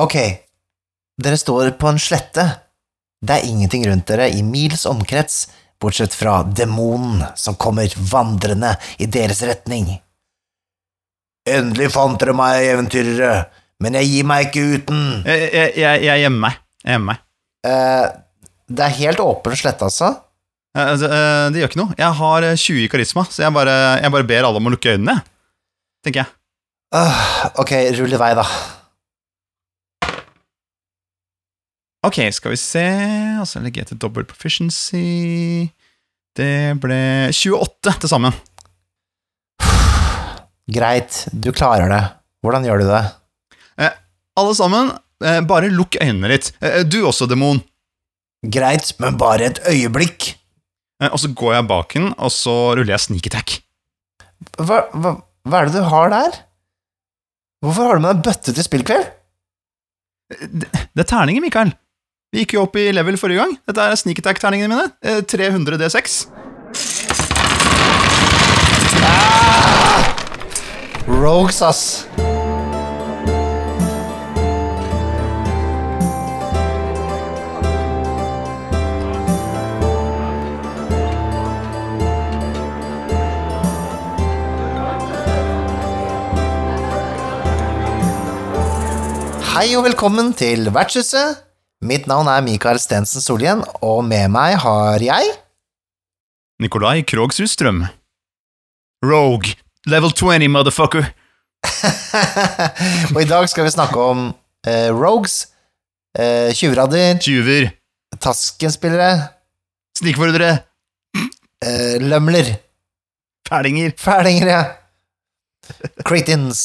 Ok, dere står på en slette. Det er ingenting rundt dere i mils omkrets, bortsett fra demonen som kommer vandrende i deres retning. Endelig fant dere meg, eventyrere, men jeg gir meg ikke uten. Jeg, jeg, jeg, jeg gjemmer meg. Jeg gjemmer meg. Eh, det er helt åpen slette, altså. Eh, altså, eh, det gjør ikke noe. Jeg har eh, 20 i karisma, så jeg bare, jeg bare ber alle om å lukke øynene, tenker jeg. Uh, ok, rull i vei, da. Ok, skal vi se Og så legger jeg til double proficiency. Det ble 28 til sammen. Greit, du klarer det. Hvordan gjør du det? Alle sammen, eh, bare lukk øynene litt. Eh, Du også, demon. Greit, men bare et øyeblikk. Eh, Og så går jeg bak den, og så ruller jeg sneak attack. Hva, hva, hva er det du har der? Hvorfor har du med deg bøtte til spillkveld? Det, det er terninger, Mikael. Vi gikk jo opp i level forrige gang. Dette er sneak attack-terningene mine. Eh, 300 D6. Rogues, ass. Hei og velkommen til Vertshuset. Mitt navn er Mikael Stensen Solhjell, og med meg har jeg Nikolai Krogsrud Strøm. Rogue. Level 20, motherfucker. Og i dag skal vi snakke om eh, rogues, eh, tjuvradder, Tjuver. taskenspillere, Snikmordere. eh, lømler, Fælinger. fælinger, ja. Cretins,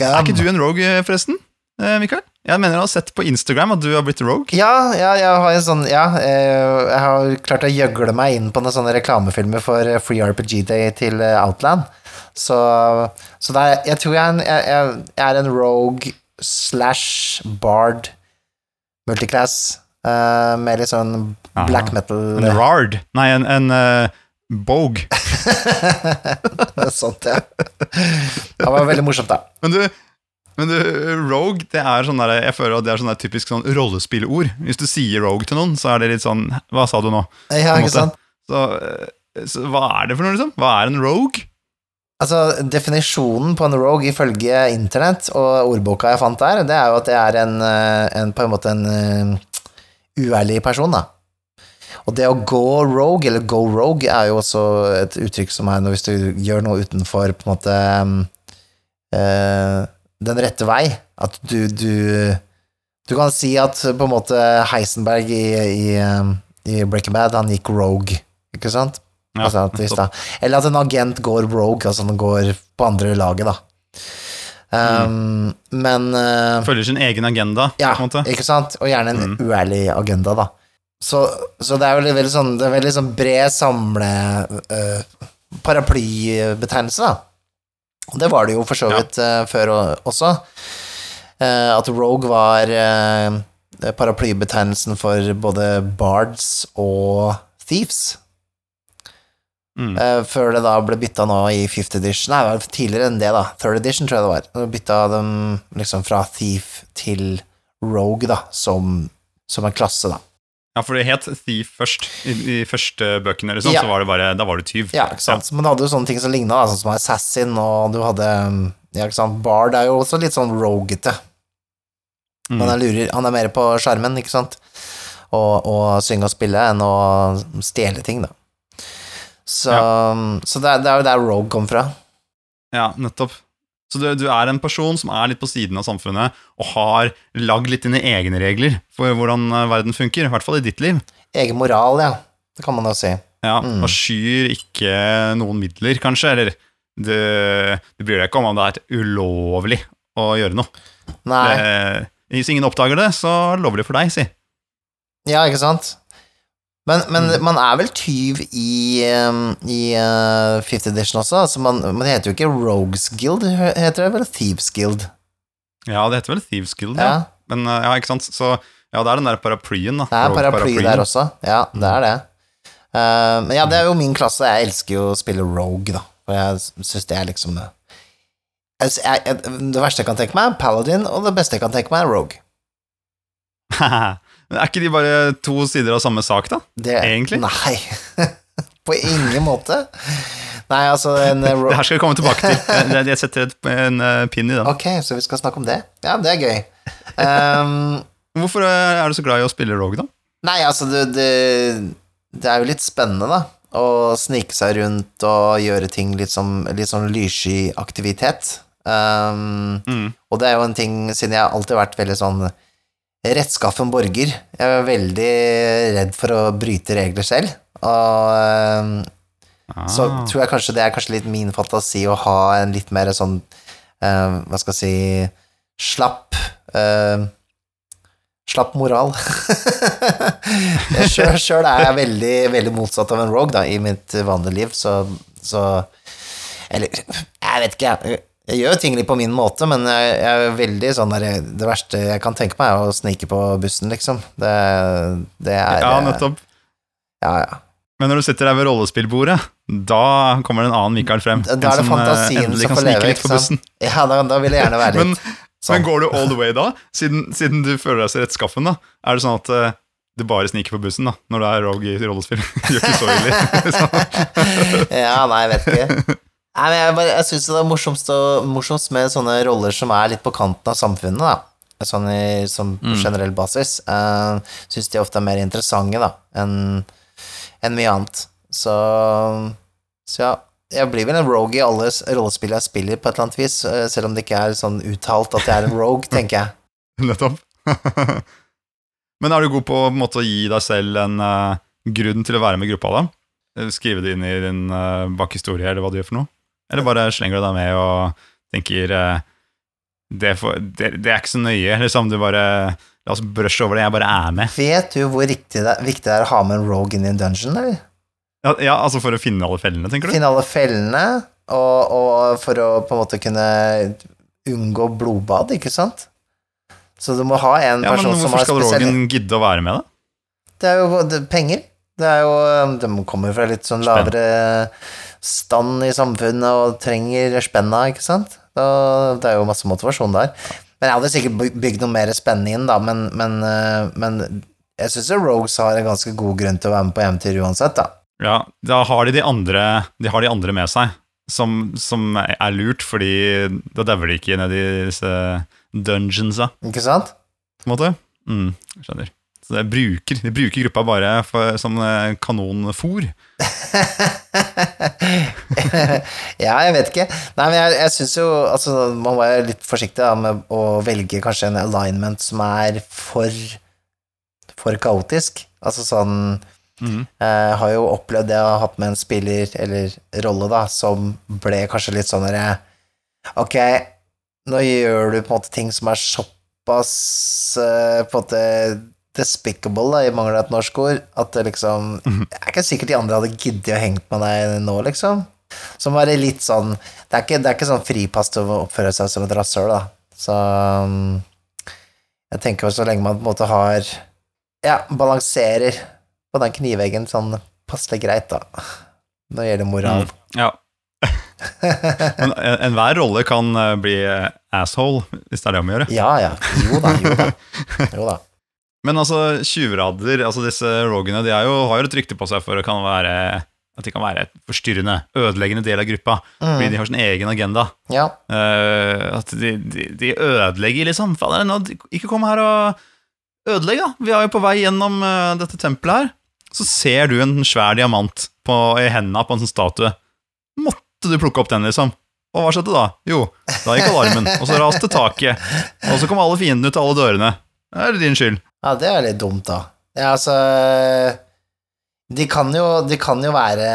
Er ikke du en rogue, eh, forresten? Eh, Mikael? Jeg mener jeg har sett på Instagram at du har blitt rogue. Ja, ja, jeg har en sånn Ja, eh, jeg har klart å gjøgle meg inn på noen sånne reklamefilmer for eh, Free RPG Day til eh, Outland. Så, så det er, jeg tror jeg er, en, jeg, jeg er en rogue slash bard multiclass uh, med litt sånn Aha. black metal En rard. Nei, en, en uh bogue. Sånt, ja. Det var veldig morsomt, da. Men du, men du, rogue, det er sånn der, jeg føler at det er sånn der typisk sånn rollespillord. Hvis du sier rogue til noen, så er det litt sånn Hva sa du nå? Ja, ikke sant? Så, eh, så hva er det for noe, liksom? Hva er en rogue? Altså, Definisjonen på en rogue ifølge internett og ordboka jeg fant der, det er jo at det er en, eh, en på en måte en eh, uærlig person, da. Og det å gå rogue, eller go rogue, er jo også et uttrykk som er noe hvis du gjør noe utenfor på en måte eh, den rette vei. At du, du Du kan si at på en måte Heisenberg i, i, eh, i Breaking Bad, han gikk rogue, ikke sant? Ja, altså. Eller at en agent går rogue, altså han går på andre laget, da. Um, Men uh, Følger sin egen agenda, ja, ikke sant? Og gjerne en Mm. uærlig agenda, da. Så, så det er jo veldig sånn, det er veldig sånn bred samle uh, paraplybetegnelse, da. Og det var det jo for så Ja. vidt eh, før også. Eh, at Rogue var eh, paraplybetegnelsen for både bards og thieves. Mm. Før det da ble bytta nå i fifth edition Nei, det var tidligere enn det, da. Third edition, tror jeg det var. Bytta dem liksom fra thief til rogue, da, som, som en klasse, da. Ja, for det het Thief først. I de første bøkene, liksom, Ja. så var det bare Da var du tyv. Ja, ikke sant. Men du hadde jo sånne ting som ligna, sånn som Assassin, og du hadde Ja, ikke sant. Bard er jo også litt sånn rogete. Mm. Men han lurer Han er mer på skjermen, ikke sant, og, og synge og spille enn å stjele ting, da. Så, så det, er, det er jo der Rogue kom fra. Ja, nettopp. Så du, du er en person som er litt på siden av samfunnet, og har lagd litt dine egne regler for hvordan eh, verden funker, i hvert fall i ditt liv. Egen moral, ja. Det kan man jo si. Ja, Mm. Og skyr ikke noen midler, kanskje, eller du, du bryr deg ikke om om det er ulovlig å gjøre noe. Nei. Det, hvis ingen oppdager det, så er det lovlig for deg, si. Ja, ikke sant? Men, men Mm. man er vel tyv i, um, i uh, Fifth Edition også? Altså man, det heter jo ikke Rogues Guild, det heter det vel Thieves Guild? Ja, det heter vel Thieves Guild, Ja, ja. Men eh, ja, ikke sant. Så ja, det er den der paraplyen, da. det er paraply der også. Ja, det er det. Uh, men ja, det er jo min klasse. Jeg elsker jo å spille Rogue, da. For jeg syns det er liksom Altså, jeg, jeg, det verste jeg kan tenke meg, er Paladin, og det beste jeg kan tenke meg, er Rogue. Men er ikke de bare to sider av samme sak, da? Det, Egentlig? Nei. På ingen måte. Nei, altså en eh, Det her skal vi komme tilbake til. Jeg- setter et, en pin i den. Ok, så vi skal snakke om det? Ja, det er gøy. Um, Hvorfor eh, er du så glad i å spille Rogue, da? nei, altså, det, det, det er jo litt spennende, da. Å snike seg rundt og gjøre ting litt, som, litt sånn lyssky aktivitet. Um, Mm. Og det er jo en ting, siden jeg har alltid vært veldig sånn rettskaffen borger. Jeg er veldig redd for å bryte regler selv. Og ah. så tror jeg kanskje det er kanskje litt min fantasi å ha en litt mer sånn eh, Hva skal jeg si Slapp eh, Slapp moral. Sjøl er jeg veldig, veldig motsatt av en rogue da, i mitt vanlige liv, så, så Eller, jeg vet ikke, jeg. Jeg gjør ting litt på min måte, men jeg, jeg er veldig sånn der Det verste jeg kan tenke meg, er å snike på bussen, liksom. Det, det er Ja, nettopp. Ja, ja. Men når du sitter der ved rollespillbordet, da kommer det en annen Mikael frem. Da er det eh, fantasien som får leve, ikke sant? Ja, da, da vil jeg gjerne være Men, litt sånn. men går du all the way da? Siden, siden du føler deg så rettskaffen, da. Er det sånn at eh, du bare sniker på bussen da, når du er rogue i rollespill? Gjør ikke så ille. Ja, nei, jeg vet ikke. Nei, men jeg, jeg syns det er morsomst, og, morsomst med sånne roller som er litt på kanten av samfunnet, da. Sånn i, som på Mm. generell basis. Uh, syns de ofte er mer interessante, da, enn en mye annet. Så, så ja. Jeg blir vel en rogue i alle rollespill jeg spiller, på et eller annet vis, eh, selv om det ikke er sånn uttalt at jeg er en rogue, tenker jeg. Nettopp. Men er du god på, på en måte, å gi deg selv en uh, grunn til å være med i gruppa, da? Eh, Skrive det inn i din uh, bakhistorie, eller hva du gjør for noe? Eller bare slenger du deg med og tenker eh, det, for, det, det er ikke så nøye, liksom. Du bare La oss brushe over det, jeg bare er med. Vet du hvor riktig det, viktig det er å ha med en rogue inn i en dungeon, eller? Ja, ja, altså for å finne alle fellene, tenker du? Finne alle fellene, og, og for å på en måte kunne unngå blodbad, ikke sant? Så du må ha en Ja, person som hvorfor skal Rogan gidde å være med, da? Det er jo det, penger. Det er jo De kommer fra litt sånn lavere stand i samfunnet og trenger spenna, ikke sant? Da, det er jo masse motivasjon der. Men jeg hadde sikkert by- bygd noe mer spennende inn, da, men, men, eh, men jeg syns Rogues har en ganske god grunn til å være med på eventyr uansett, da. Ja, da har de de andre, de har de andre med seg, som, som er lurt, fordi da dauer de ikke ned i disse dungeonsa, Ikke sant? på en måte. Mm, skjønner. Så det bruker, de bruker gruppa bare for, som kanonfòr. kanonfôr. ja, jeg vet ikke. Nei, men jeg, jeg syns jo altså, Man må være litt forsiktig da, med å velge kanskje en alignment som er for for kaotisk. Altså sånn Mm. Jeg har jo opplevd det å ha hatt med en spiller, eller rolle, da, som ble kanskje litt sånn derre Ok, nå gjør du på en måte ting som er såpass eh, på en måte despicable, da, i mangel av et norsk ord, at det liksom Det er ikke sikkert de andre hadde giddet å hengt med deg nå, liksom. Som bare litt sånn Det er ikke, det er ikke sånn fripass til å oppføre seg som et rasshøl, da. Så jeg tenker så lenge man på en måte har Ja, balanserer på den kniveggen sånn passelig greit, da. Når det gjelder moral. Mm. Ja. Men en- enhver rolle kan eh, bli eh, asshole, hvis det er det om å gjøre. Ja, ja. Jo da, jo da. Jo da. Men altså, tjuvradder, altså disse rogene, de jo, har jo et rykte på seg for å kan være at de kan være et forstyrrende, ødeleggende del av gruppa. Fordi de har sin egen agenda. Ja. Uh, at de, de, de ødelegger, liksom. Fader, ikke kom her og ødelegg, da. Vi er jo på vei gjennom uh, dette tempelet her. Så ser du en svær diamant på, i hendene på en sånn statue. Måtte du plukke opp den, liksom? Og hva skjedde da? Jo, da gikk alarmen, og så raste taket. Og så kom alle fiendene ut av alle dørene. Det er din skyld. ja, det er litt dumt, da. Ja, altså De kan jo, de kan jo være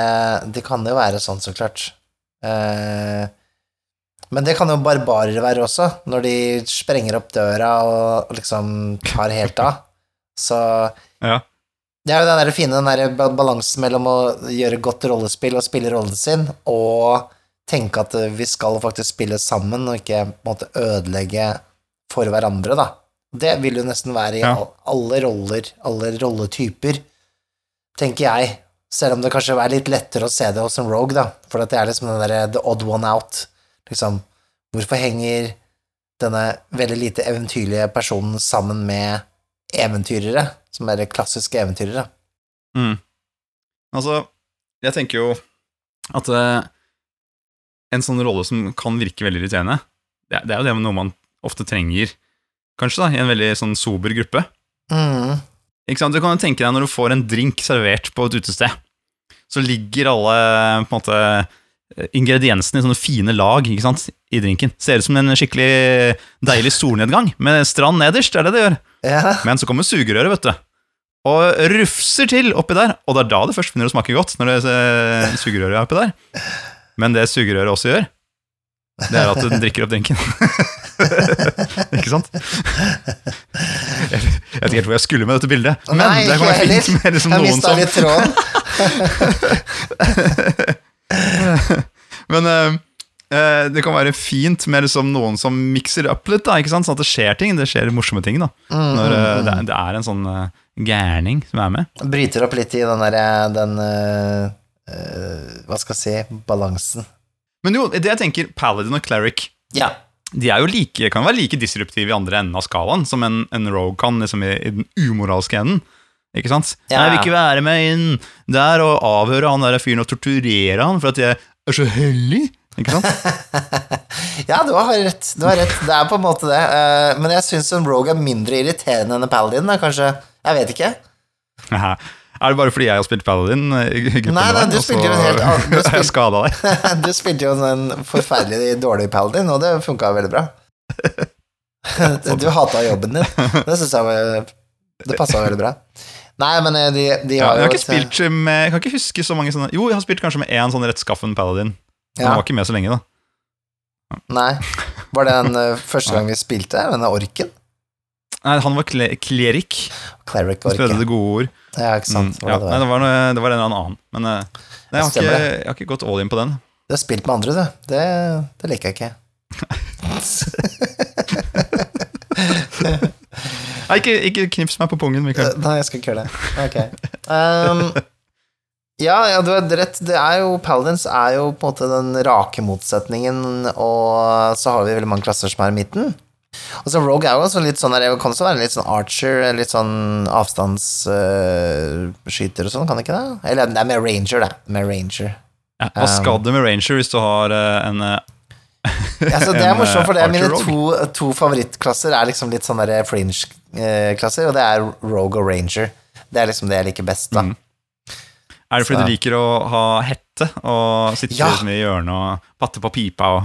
De kan jo være sånn, så klart. Eh, men det kan jo barbarer være også, når de sprenger opp døra og liksom tar helt av. Så Ja. Det er jo den der fine den der balansen mellom å gjøre godt rollespill og spille rollen sin, og tenke at vi skal faktisk spille sammen, og ikke på en måte ødelegge for hverandre, da. Det vil jo nesten være i Ja. alle roller, alle rolletyper, tenker jeg. Selv om det kanskje er litt lettere å se det hos en rogue, da, for at det er liksom den derre the odd one out, liksom. Hvorfor henger denne veldig lite eventyrlige personen sammen med eventyrere, som er klassiske eventyrere? Mm. Altså, jeg tenker jo at uh, en sånn rolle som kan virke veldig irriterende, det, det er jo det noe man ofte trenger, kanskje, da, i en veldig sånn sober gruppe. Mm. Ikke sant? Du kan jo tenke deg når du får en drink servert på et utested, så ligger alle på en måte ingrediensene i sånne fine lag ikke sant? i drinken. Ser ut som en skikkelig deilig solnedgang med strand nederst, er det det gjør. Ja. Men så kommer sugerøret, vet du. Og rufser til oppi der. Og det er da det først begynner å smake godt, når det eh, sugerøret er oppi der. Men det sugerøret også gjør, det er at den drikker opp drinken. ikke sant? Jeg vet ikke helt hvor jeg skulle med dette bildet. Men Nei, det kan være fint med liksom noen som litt tråden. Men uh, det kan være fint med liksom noen som mikser opp litt, da, ikke sant? sånn at det skjer ting. Det skjer morsomme ting da Mm, når uh, det, er- det er en sånn uh, gærning som er med. Bryter opp litt i den derre den Hva skal jeg si balansen. Men jo, det jeg tenker, Paladin og Cleric Ja. De er jo like, kan være like disruptive i andre enden av skalaen som en, en rogue kan liksom i, i den umoralske enden. Ikke sant? Ja. Jeg vil ikke være med inn der og avhøre han der fyren og torturere han for at jeg er så hellig. Ikke sant? Ja, du har rett. Du har rett. Det er på en måte det. Eh, Men jeg syns en Rogue er mindre irriterende enn en Paladin. Da, kanskje. Jeg vet ikke. Er det bare fordi jeg har spilt Paladin? gruppen Nei, nei, du spilte jo en helt annen- du deg? Du spilte jo en forferdelig dårlig Paladin, og det funka veldig bra. Du hata jobben din. Det syns jeg var Det passa veldig bra. Nei, men de, de, de Ja, har jeg jo har ikke et- spilt med Jeg kan ikke huske så mange sånne Jo, jeg har spilt kanskje med én sånn rettskaffen Paladin. Men ja, han var ikke med så lenge, da. Nei. Var det den eh, første gang vi spilte? Denne orken? Nei, Han var kle klerik. Cleric Han spredde det gode ord. Ja, ikke Mm, ja. Det, Var det, nei, det, var noe, det var en eller annen. Men eh, nei, jeg, har ikke, jeg har ikke gått all in på den. du har spilt med andre, du. Det, det liker jeg ikke. Nei, ikke, ikke knips meg på pungen, Mikael. Nei, jeg skal ikke gjøre det. Ok. Um, ja, ja, du har rett. Det er jo Paladins er jo på en måte den rake motsetningen, og så har vi veldig mange klasser som er i midten. Og så Rogue er jo også litt sånn der, kan også være litt sånn archer, litt sånn avstandsskyter og sånn, kan det ikke det? Eller det er mer ranger, det. Med ranger. Ja, hva um, skal du med Ranger hvis du har uh, en uh, Altså, det er morsomt, for det er eh, mine to, to favorittklasser er liksom litt sånn fringe-klasser, og det er Rogue og Ranger. Det er liksom det jeg liker best, da. Mm. Er det fordi Så- du liker å ha hette og sitte Ja. i hjørnet og patte på pipa og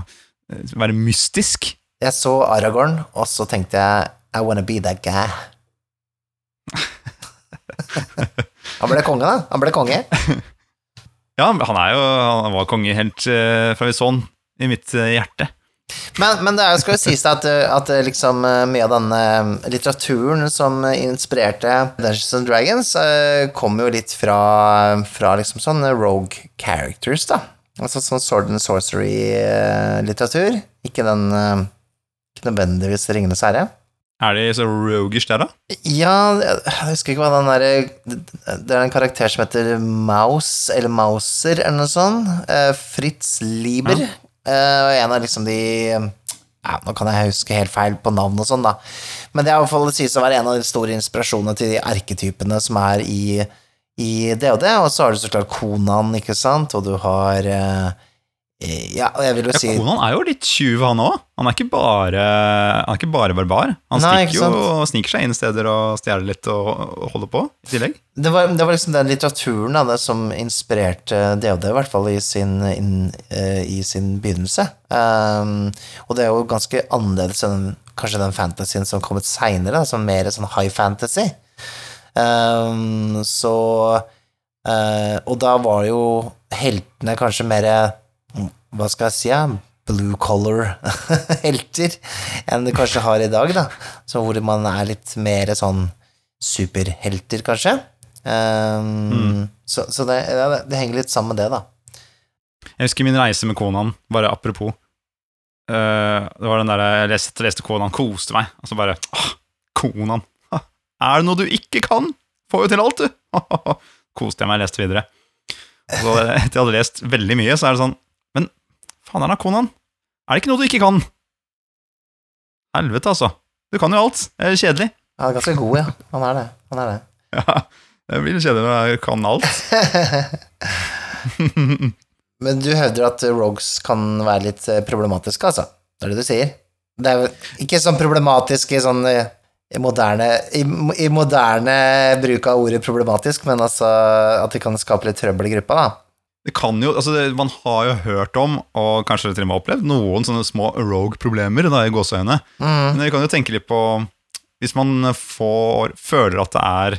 eh, være mystisk? Jeg så Aragorn, og så tenkte jeg I wanna be that guy. Han ble konge, da. Han ble konge. Ja, han er jo Han var konge helt uh, fra vi så han i mitt uh, hjerte. Men, men det er jo, skal jo sies at, at liksom eh, mye av denne litteraturen som inspirerte Dungeons and Dragons, eh, kom jo litt fra, fra liksom sånn rogue characters, da. Altså sånn sword and sorcery-litteratur. Ikke den eh, nødvendigvis Ringenes herre. Er de så rogish der, da? Ja, jeg husker ikke hva den derre Det er en karakter som heter Maus, eller Mauser, eller noe sånt. Eh, Fritz Lieber. Eh, og en av liksom de ja, Nå kan jeg huske helt feil på navn og sånn, da. Men det er i hvert fall det sies å være en av de store inspirasjonene til de erketypene som er i, i det og det. Og så har du så klart Konan, ikke sant, og du har eh, Ja, og jeg vil jo si Ja, Konan er jo litt tjuv, han òg. Han Han er ikke bare barbar. Han Nei, stikker jo og sniker seg inn steder og stjeler litt og, og holder på i tillegg. Det var, det var liksom den litteraturen da, som inspirerte DOD, i hvert fall i sin, in, uh, i sin begynnelse. Um, og det er jo ganske annerledes enn kanskje den fantasien som kommet seinere, som mer sånn high fantasy. Um, så uh, Og da var jo heltene kanskje mer Hva skal jeg si, ja? Blue color-helter enn det kanskje har i dag, da. Så hvor man er litt mer sånn superhelter, kanskje. Um, Så, så det, det- det henger litt sammen med det, da. Jeg husker min reise med Konan, bare apropos. Uh, det var den der jeg leste, leste Konan, koste meg. Og så bare ah, Konan. Ah, Er det noe du ikke kan? Får jo til alt, du! Koste jeg meg, leste videre. Og så etter jeg hadde lest veldig mye, så er det sånn faen er det Conan. Er det ikke noe du ikke kan? Helvete, altså. Du kan jo alt. Det er kjedelig. Er ganske god, ja. Han er det. Han er det. Ja, det blir kjedelig når jeg kan alt. Men du hevder at rogues kan være litt eh, problematiske, altså? Det er det du sier? Det er jo ikke sånn problematisk i sånn eh, i moderne, i, i moderne bruk av ordet problematisk, men altså at det kan skape litt trøbbel i gruppa, da. Det kan jo, altså det, Man har jo hørt om, og kanskje til og med opplevd, noen sånne små rogue-problemer da, i gåseøyne. Mm. Men vi kan jo tenke litt på Hvis man får, føler at det er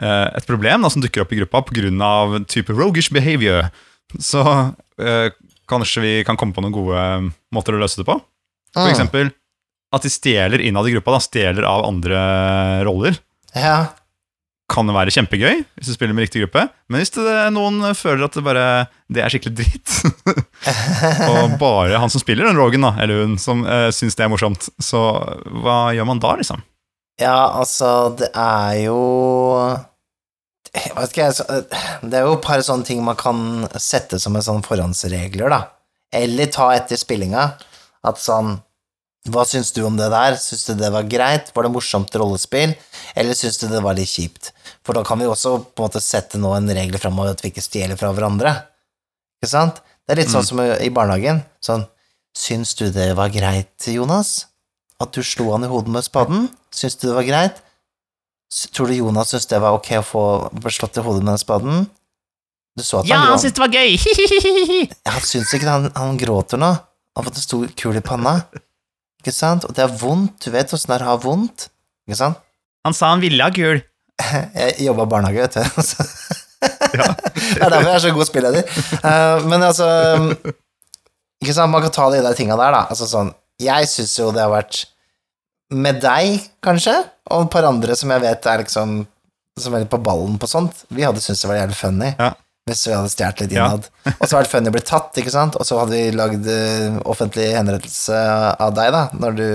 eh, et problem da, som dukker opp i gruppa pga. type roguish behavior, så eh, kanskje vi kan komme på noen gode måter å løse det på. For Mm. eksempel at de stjeler innad i gruppa, da, stjeler av andre roller. Ja. Kan være kjempegøy hvis du spiller med riktig gruppe, men hvis det, noen føler at det bare Det er skikkelig dritt, og bare han som spiller den Rogan, da, eller hun, som uh, syns det er morsomt, så hva gjør man da, liksom? Ja, altså, det er jo jeg vet ikke, jeg, så- Det er jo et par sånne ting man kan sette som en sånn forhåndsregler, da. Eller ta etter spillinga. At sånn Hva syns du om det der? Syns du det var greit? Var det morsomt rollespill? Eller syns du det var litt kjipt? For da kan vi også på en måte sette nå en regel framover at vi ikke stjeler fra hverandre. Ikke sant? Det er litt sånn Mm. som i barnehagen. Sånn Syns du det var greit, Jonas? At du slo han i hodet med spaden? Syns du det var greit? Tror du Jonas syntes det var ok å få slått i hodet med den spaden? Du så at han gråt. det var gøy! Ja, han syns ikke det, han, han gråter nå. Han har fått en stor kul i panna. Ikke sant? Og det er vondt. Du vet åssen det er å ha vondt. Ikke sant? han sa han ville ha gul. Jeg jobba i barnehage, vet du. Så. det er derfor jeg er så god spilleder. Eh, men altså Ikke sant, man kan ta de der tinga der, da. Altså sånn Jeg syns jo det har vært Med deg, kanskje, og et par andre som jeg vet er liksom Som er litt på ballen på sånt. Vi hadde syntes det var jævlig funny. Ja. Hvis vi hadde stjålet litt Ja. innad. Og så hadde det funny blitt tatt, ikke sant? Og så hadde vi lagd eh, offentlig henrettelse av deg, da, når du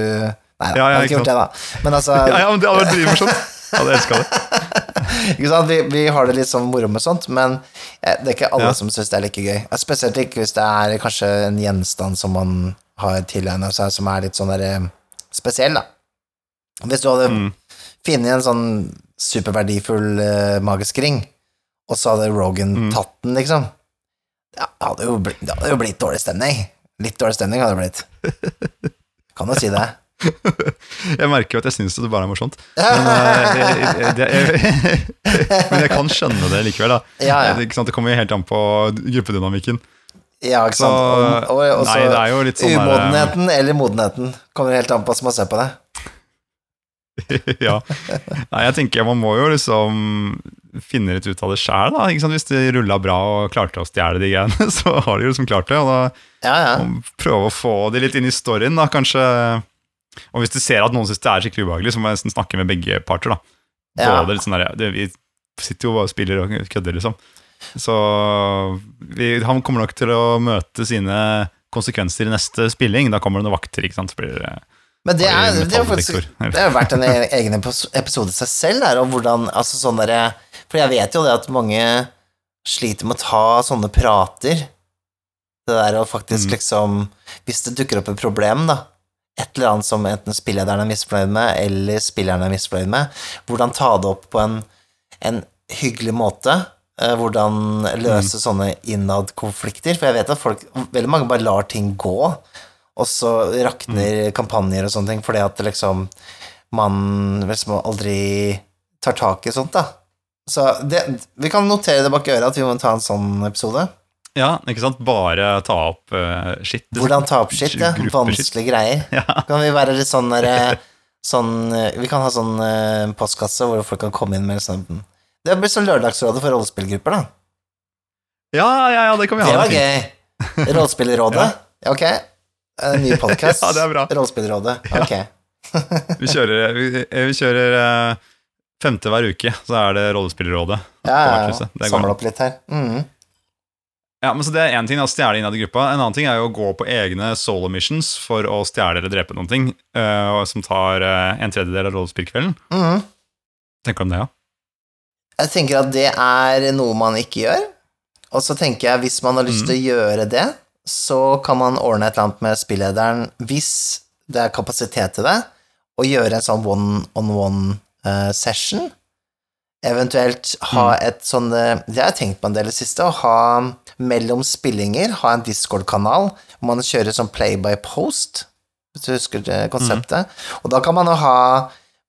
Nei, Ja, jeg ja, hadde ikke ikke gjort det, da. Men altså Ja, ja, men det hadde vært. Jeg hadde elska det. Ikke sant? Vi, vi har det litt sånn moro med sånt, men eh, det er ikke alle Ja. som syns det er like gøy. Spesielt ikke hvis det er kanskje en gjenstand som man har tilegna seg, som er litt sånn der eh, spesiell, da. Hvis du hadde Mm. funnet en sånn superverdifull uh, magisk ring, og så hadde Rogan Mm. tatt den, liksom ja, Det hadde jo blitt, det hadde jo blitt dårlig stemning. Litt dårlig stemning hadde det blitt. Kan jo si det. Jeg merker jo at jeg syns det bare er morsomt. Men, eh, jeg, jeg, det- jeg, men jeg kan skjønne det likevel. Ja, ja. Det, kommer jo helt an på gruppedynamikken. Ja, ikke Så sant. Og, og, og Nei, det er jo litt sånn der- Umodenheten eller modenheten kommer helt an på hvordan man ser på det. ja. Nei, jeg tenker man må jo liksom finne litt ut av det sjæl, da. Hvis de rulla bra og klarte å stjele de greiene, så har de jo liksom klart det. Og da Ja, ja. prøve å få de litt inn i storyen, da, kanskje. Og hvis du ser at noen syns det er skikkelig ubehagelig, så må jeg nesten snakke med begge parter, da. Ja. Litt sånn der, det, Vi sitter jo bare og spiller og kødder, liksom. Så vi, han kommer nok til å møte sine konsekvenser i neste spilling. Da kommer det noen vakter, ikke sant. Så blir det Men det er, det er faktisk. Det har vært en e- egen episode i seg selv, der, og hvordan altså sånn der, For jeg vet jo det at mange sliter med å ta sånne prater. Det der å faktisk Mm. liksom Hvis det dukker opp et problem, da, et eller annet som enten spillederen er misfornøyd med, eller spilleren er misfornøyd med, hvordan ta det opp på en, en hyggelig måte? eh, Hvordan løse sånne innad-konflikter? For jeg vet at folk, veldig mange bare lar ting gå, og så rakner kampanjer og sånne ting, fordi at liksom man liksom aldri tar tak i sånt, da. Så det, vi kan notere det bak øret at vi må ta en sånn episode. Ja, ikke sant? Bare ta opp uh, shit. liksom. Hvordan ta opp skitt, ja. Vanskelige greier. Ja. Kan vi være litt sånn der, sånn, eh, Vi kan ha sånn uh, postkasse hvor folk kan komme inn med sånn Det blir sånn Lørdagsrådet for rollespillgrupper, da. Ja, ja, ja, det kan vi ha. Det var gøy. Rollespillrådet. Ok. En ny podkast. Ja, det er bra. Rollespillrådet. Ok. Vi kjører, vi, vi kjører uh, femte hver uke, så er det Rollespillerrådet. Ja, ja, ja. Samle opp litt her. Mhm. Ja, men så Det er én ting, å stjele innad i gruppa. En annen ting er jo å gå på egne solo missions for å stjele eller drepe noen ting, uh, som tar uh, en tredjedel av rollespillkvelden. Mhm. Tenker du om det, ja? Jeg tenker at det er noe man ikke gjør. Og så tenker jeg hvis man har lyst til å gjøre det, så kan man ordne et eller annet med spillederen hvis det er kapasitet til det, å gjøre en sånn one-on-one-session. Eventuelt ha et sånn eh, Det har jeg tenkt på en del i det siste, å ha mellom spillinger, ha en Discord-kanal hvor man kjører sånn play by post, hvis du husker det konseptet. Og da kan man jo ha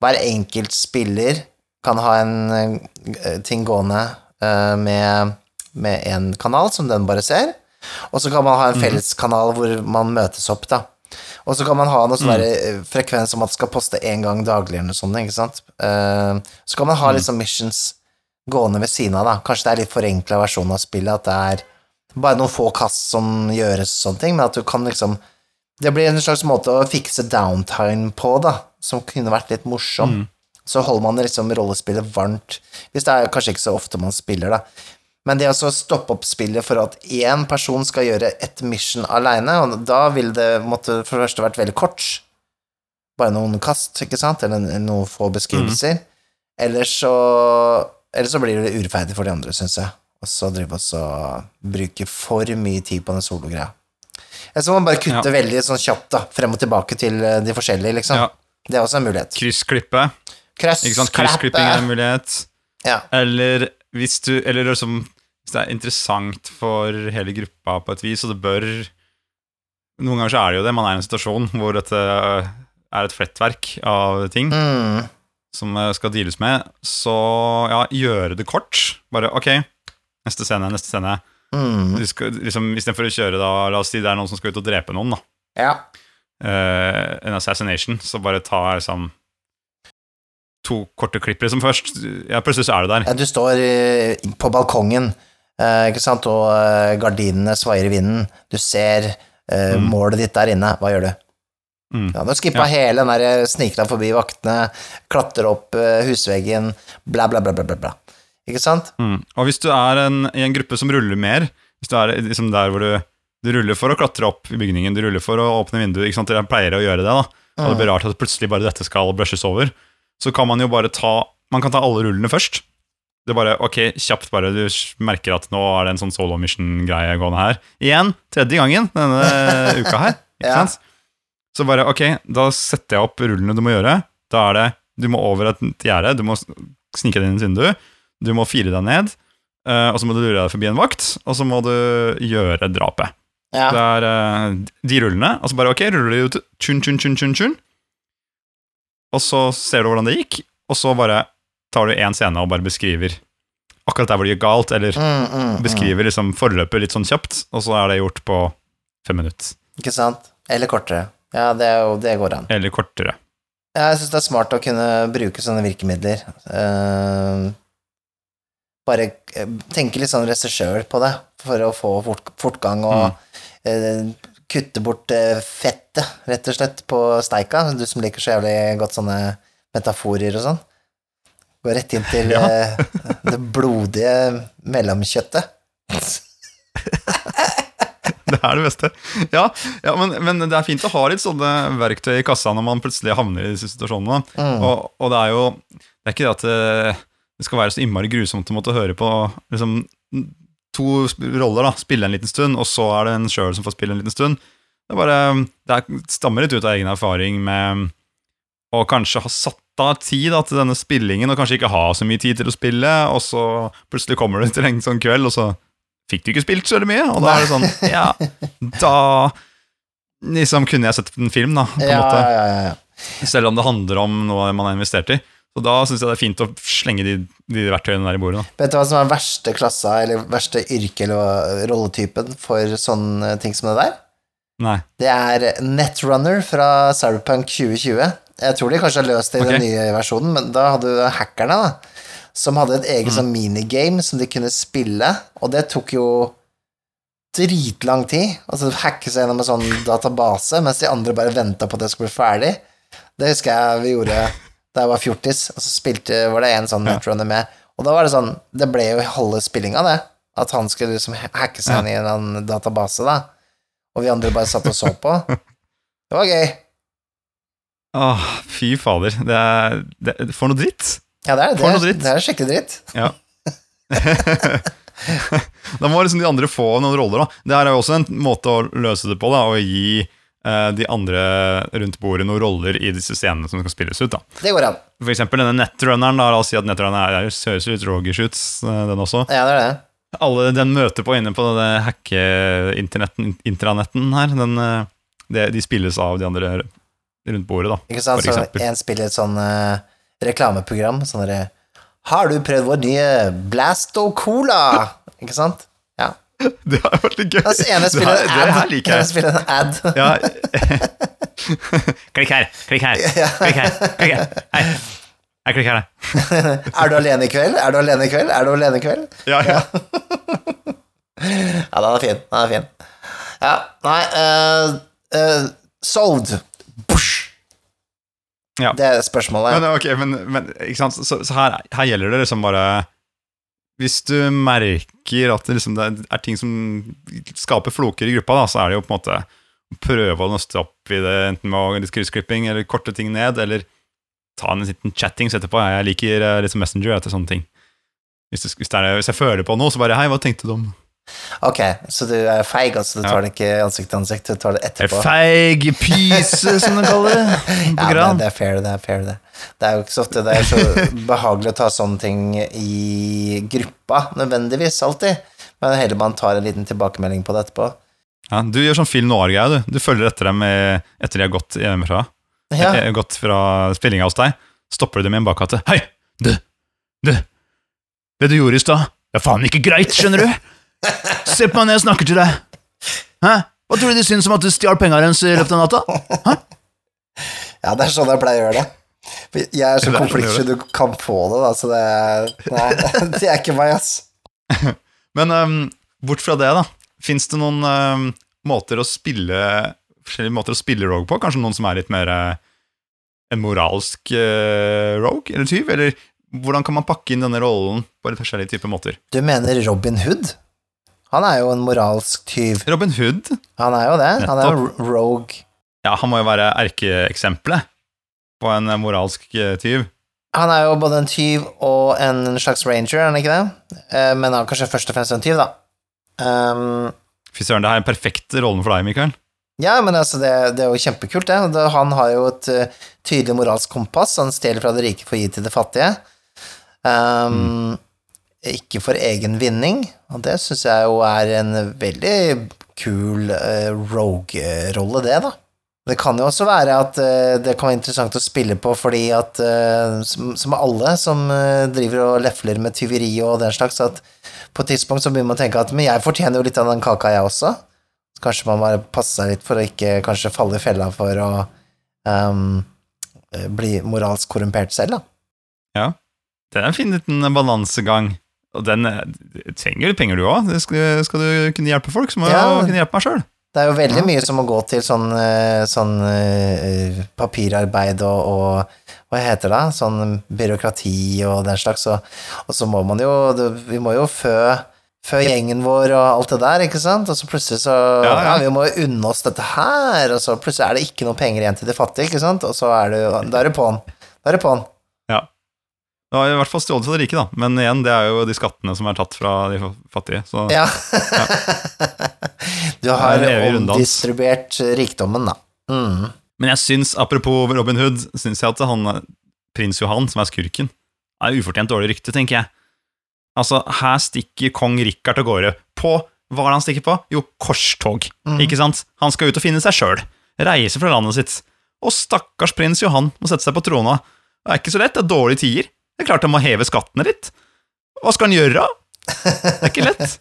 Hver enkelt spiller kan ha en eh, ting gående uh, med med en kanal som den bare ser, og så kan man ha en felleskanal hvor man møtes opp, da. Og så kan man ha noe sånn eh, frekvens om at skal poste én gang daglig eller noe sånt, ikke sant. Uh, Så kan man ha liksom missions gående ved siden av, da. Kanskje det er litt forenkla versjon av spillet, at det er bare noen få kast som gjøres og sånne ting, men at du kan liksom Det blir en slags måte å fikse downtime på, da, som kunne vært litt morsom. Så holder man liksom rollespillet varmt, hvis det er kanskje ikke så ofte man spiller, da. Men det å stoppe opp spillet for at én person skal gjøre et mission aleine, og da ville det måtte for det første vært veldig kort. Bare noen kast, ikke sant, eller noen få beskrivelser. Eller så Eller så blir det urettferdig for de andre, syns jeg. Og så drive oss og bruke for mye tid på den sologreia. Så må man bare kutte Ja. veldig sånn kjapt, da, frem og tilbake til eh, de forskjellige, liksom. Ja. Det er også en mulighet. Kryssklippe. Kryssklipping er en mulighet. Ja. Eller hvis du Eller liksom Hvis det er interessant for hele gruppa på et vis, og det bør Noen ganger så er det jo det. Man er i en situasjon hvor dette er et flettverk av ting Mm. som eh, skal deales med. Så ja, gjøre det kort. Bare ok, neste scene, neste scene. Mm. Du skal, liksom, Istedenfor å kjøre, da, la oss si det er noen som skal ut og drepe noen, da. Ja. Uh, en assassination, så bare ta liksom to korte klipp liksom først. Ja, plutselig så er du der. Ja, du står uh, på balkongen, uh, ikke sant, og eh, gardinene svaier i vinden. Du ser Mm. målet ditt der inne. Hva gjør du? Mm. Ja, du skippa Ja. hele den der sniker deg forbi vaktene, klatrer opp husveggen, bla, bla, bla, bla, bla. Ikke sant? Mm. Og hvis du er en, i en gruppe som ruller mer, hvis du er liksom der hvor du, du ruller for å klatre opp i bygningen, du ruller for å åpne vinduet, ikke sant, dere pleier å gjøre det, da, og det blir rart at plutselig bare dette skal brushes over, så kan man jo bare ta Man kan ta alle rullene først. Det er bare, ok, kjapt bare, Du merker at nå er det en sånn solo mission-greie gående her. Igjen, tredje gangen denne uka her. Ikke Ja. sant? Så bare, ok, da setter jeg opp rullene du må gjøre. Da er det Du må over et gjerde, du må snike deg inn i et vindu, du må fire deg ned, eh, og så må du lure deg forbi en vakt, og så må du gjøre drapet. Ja. Det er eh, de rullene. Og så bare, ok, ruller du ut tjun, tjun, tjun, tjun, tjun. Og så ser du hvordan det gikk, og så bare tar du én scene og bare beskriver akkurat der hvor det gikk galt, eller Mm, mm, mm. beskriver liksom forløpet litt sånn kjapt, og så er det gjort på fem minutter. Ikke sant? Eller kortere. Ja, det, jo, det går an. Eller kortere. Ja, Jeg syns det er smart å kunne bruke sånne virkemidler. Eh, bare eh, tenke litt sånn regissør på det, for å få fort, fortgang og eh, kutte bort eh, fettet, rett og slett, på steika. Du som liker så jævlig godt sånne metaforer og sånn. Gå rett inn til Ja. eh, det blodige mellomkjøttet. Det er det beste. Ja, ja men, men det er fint å ha litt sånne verktøy i kassa når man plutselig havner i disse situasjonene. Mm. Og, og det er jo Det er ikke det at det, skal være så innmari grusomt å måtte høre på liksom, to roller, da. Spille en liten stund, og så er det en sjøl som får spille en liten stund. Det bare Det er, stammer litt ut av egen erfaring med å kanskje ha satt av tid da, til denne spillingen, og kanskje ikke ha så mye tid til å spille, og så plutselig kommer du til en sånn kveld, og så fikk du ikke spilt så mye, og da er det sånn Ja, da liksom kunne jeg sett en film, da, på en Ja, måte. ja, ja, ja. Selv om det handler om noe man har investert i. Så da syns jeg det er fint å slenge de, de verktøyene der i bordet. Da. Vet du hva som er verste klassa, eller verste yrke eller rolletypen for sånne ting som det der? Nei. Det er Netrunner fra Cyberpunk 2020. Jeg tror de kanskje har løst det i okay. den nye versjonen, men da hadde du hackerne, da, som hadde et eget Mm. sånn minigame som de kunne spille, og det tok jo dritlang tid. Altså hacke seg gjennom en sånn database, mens de andre bare venta på at det skulle bli ferdig. Det husker jeg vi gjorde da jeg var fjortis, og så spilte, var det en sånn Netrunner med, og da var det sånn Det ble jo halve spillinga, det. At han skulle liksom hacke seg inn i en annen database, da. Og vi andre bare satt og så på. Det var gøy. Åh, fy fader. Det er, det, for noe dritt. Ja, det er For det. er. Det er skikkelig dritt. Ja. da må liksom de andre få noen roller, da. Det her er jo også en måte å løse det på, da. Å gi de andre rundt bordet noen roller i disse scenene som skal spilles ut. da. Det går an. For eksempel denne nettrunneren. da, La oss si at nettrunneren er, er, høres litt Rogers Shoots, eh, den også. Ja, det er det. Alle den møter på inne på det hacke-intranetten her, den, eh, det, de spilles av de andre rundt bordet, da. Ikke sant? Så en spiller et sånn uh, reklameprogram. Sånn derre Har du prøvd vår nye Blasto Cola? Ikke sant? Ja. Det har vært litt gøy. Altså, ene spiller en det ad. her liker jeg. spiller en ad. Ja. klikk her, klikk her, klikk her. Klikk her. Hei. Jeg klikker her. Er du alene i kveld? Er du alene i kveld? Er du alene i kveld? Ja, ja. Ja, den er fin. Den er fin. Ja, nei uh, uh, Sold. Bush. Ja. Det er spørsmålet. Men, ok, men, men ikke sant? Så, så her, her gjelder det liksom bare Hvis du merker at det, liksom, det er ting som skaper floker i gruppa, da, så er det jo på en måte å prøve å nøste opp i det, enten med litt kryssklipping eller korte ting ned, eller ta en liten chattings etterpå. Jeg liker eh, liksom Messenger etter sånne ting. Hvis, det, hvis, det er, hvis jeg føler på noe, så bare Hei, hva tenkte du om Ok, så du er feig, altså. Du tar det ikke ansikt til ansikt, du tar det etterpå. Feig pyse, som de kaller det. På Ja, det, det er fair, det er fair, det. Det er jo ikke så ofte det er så behagelig å ta sånne ting i gruppa, nødvendigvis, alltid. Men heller man tar en liten tilbakemelding på det etterpå. Ja, du gjør sånn film noir-greie, du. Du følger etter dem etter de har gått hjemmefra. Ja, eh, gått fra spillinga hos deg, stopper du dem i en bakgate. Hei, du, du, det du gjorde i stad, det er faen ikke greit, skjønner du? Se på meg når jeg snakker til deg. Hæ? Hva tror du de syns om at du stjal penga deres i løpet av natta? ja, det er sånn jeg pleier å gjøre det. For Jeg er så sånn du konfliktsky du kan få det, da, så det Nei, det er ikke meg, ass. Men um, bort fra det, da. Fins det noen um, måter å spille forskjellige måter å spille rogue på? Kanskje noen som er litt mer uh, en moralsk uh, rogue eller tyv? Eller hvordan kan man pakke inn denne rollen på litt forskjellige typer måter? Du mener Robin Hood? Han er jo en moralsk tyv. Robin Hood Han er jo det. Han er jo rogue. Ja, han må jo være erkeeksempelet på en eh, moralsk eh, tyv. Han er jo både en tyv og en slags ranger, er han ikke det? Eh, Men han er kanskje først og fremst en tyv, da. Um, Fy søren, det her er den perfekte rollen for deg, Mikael. ja, men altså, det, det er jo kjempekult, det. Han har jo et tydelig moralsk kompass. Han stjeler fra det rike for å gi til det fattige. Um, Ikke for egen vinning, og det syns jeg jo er en veldig kul eh, rogue-rolle, det, da. Det kan jo også være at eh, det kan være interessant å spille på fordi at eh, som, som alle som eh, driver og lefler med tyveri og den slags, at på et tidspunkt så begynner man å tenke at men jeg fortjener jo litt av den kaka, jeg også. Så kanskje man bare passer seg litt for å ikke kanskje falle i fella for å um, bli moralsk korrumpert selv, da. Ja. Det er en fin liten balansegang. Og den eh, trenger du penger, du òg. Skal, skal du kunne hjelpe folk, så må du Ja. kunne hjelpe meg sjøl. Det er jo veldig Ja. mye som må gå til sånn, eh, sånn uh, papirarbeid og, og hva heter det, sånn byråkrati og den slags, og, og så må man jo, vi må jo fø, fø gjengen vår og alt det der, ikke sant, og så plutselig så, ja, Ja, ja. vi må jo unne oss dette her, og så plutselig er det ikke noe penger igjen til de fattige, ikke sant, og så er det jo, da er det på'n, da er det på'n. Ja. var i hvert fall stjålet fra de rike, da. Men igjen, det er jo de skattene som er tatt fra de fattige. Så Ja. du har Det er omdistribuert rikdommen, da. Mm. Men jeg syns, apropos Robin Hood, syns jeg at han prins Johan, som er skurken, er ufortjent dårlig rykte, tenker jeg. Altså, her stikker kong Rikard av gårde på Hva er det han stikker på? Jo, korstog. Mm. Ikke sant? Han skal ut og finne seg sjøl. Reise fra landet sitt. Og stakkars prins Johan må sette seg på trona. Det er ikke så lett, det er dårlige tider. Det er klart han må heve skattene litt. Hva skal han gjøre? Det er ikke lett.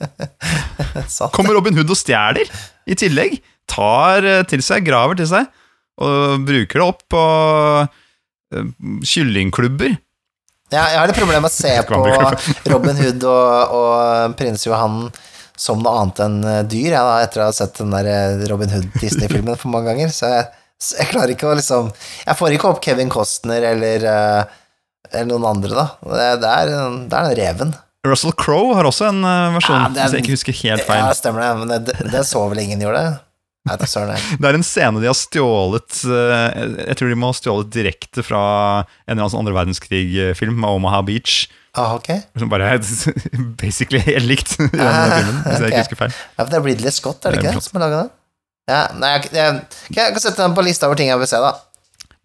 Kommer Robin Hood og stjeler i tillegg. Tar eh, til seg, graver til seg, og bruker det opp på eh, kyllingklubber. Ja, jeg har litt problemer med å se på Robin Hood og, og prins Johan som noe annet enn eh, dyr, jeg, da, etter å ha sett den der eh, Robin Hood-Disney-filmen for mange ganger. Så jeg, jeg klarer ikke å liksom Jeg får ikke opp Kevin Costner eller, eh, eller noen andre, da. Det, det, er, det er den reven. Russell Crowe har også en eh, versjon, Ja, er- hvis jeg ikke husker helt feil. Ja, stemmer det, men det, det så vel ingen gjorde det? Nei, det. Det er en scene de har stjålet eh, Jeg tror de må ha stjålet direkte fra en eller annen sånn andre verdenskrig-film Omaha Beach. Ah, ok. Som bare er basically helt likt i den filmen, hvis jeg ikke husker feil. Ja, for det er Ridley Scott, er det er ikke det, som har laga det? Ja, nei, jeg, jeg, jeg kan sette den på lista over ting jeg vil se, da.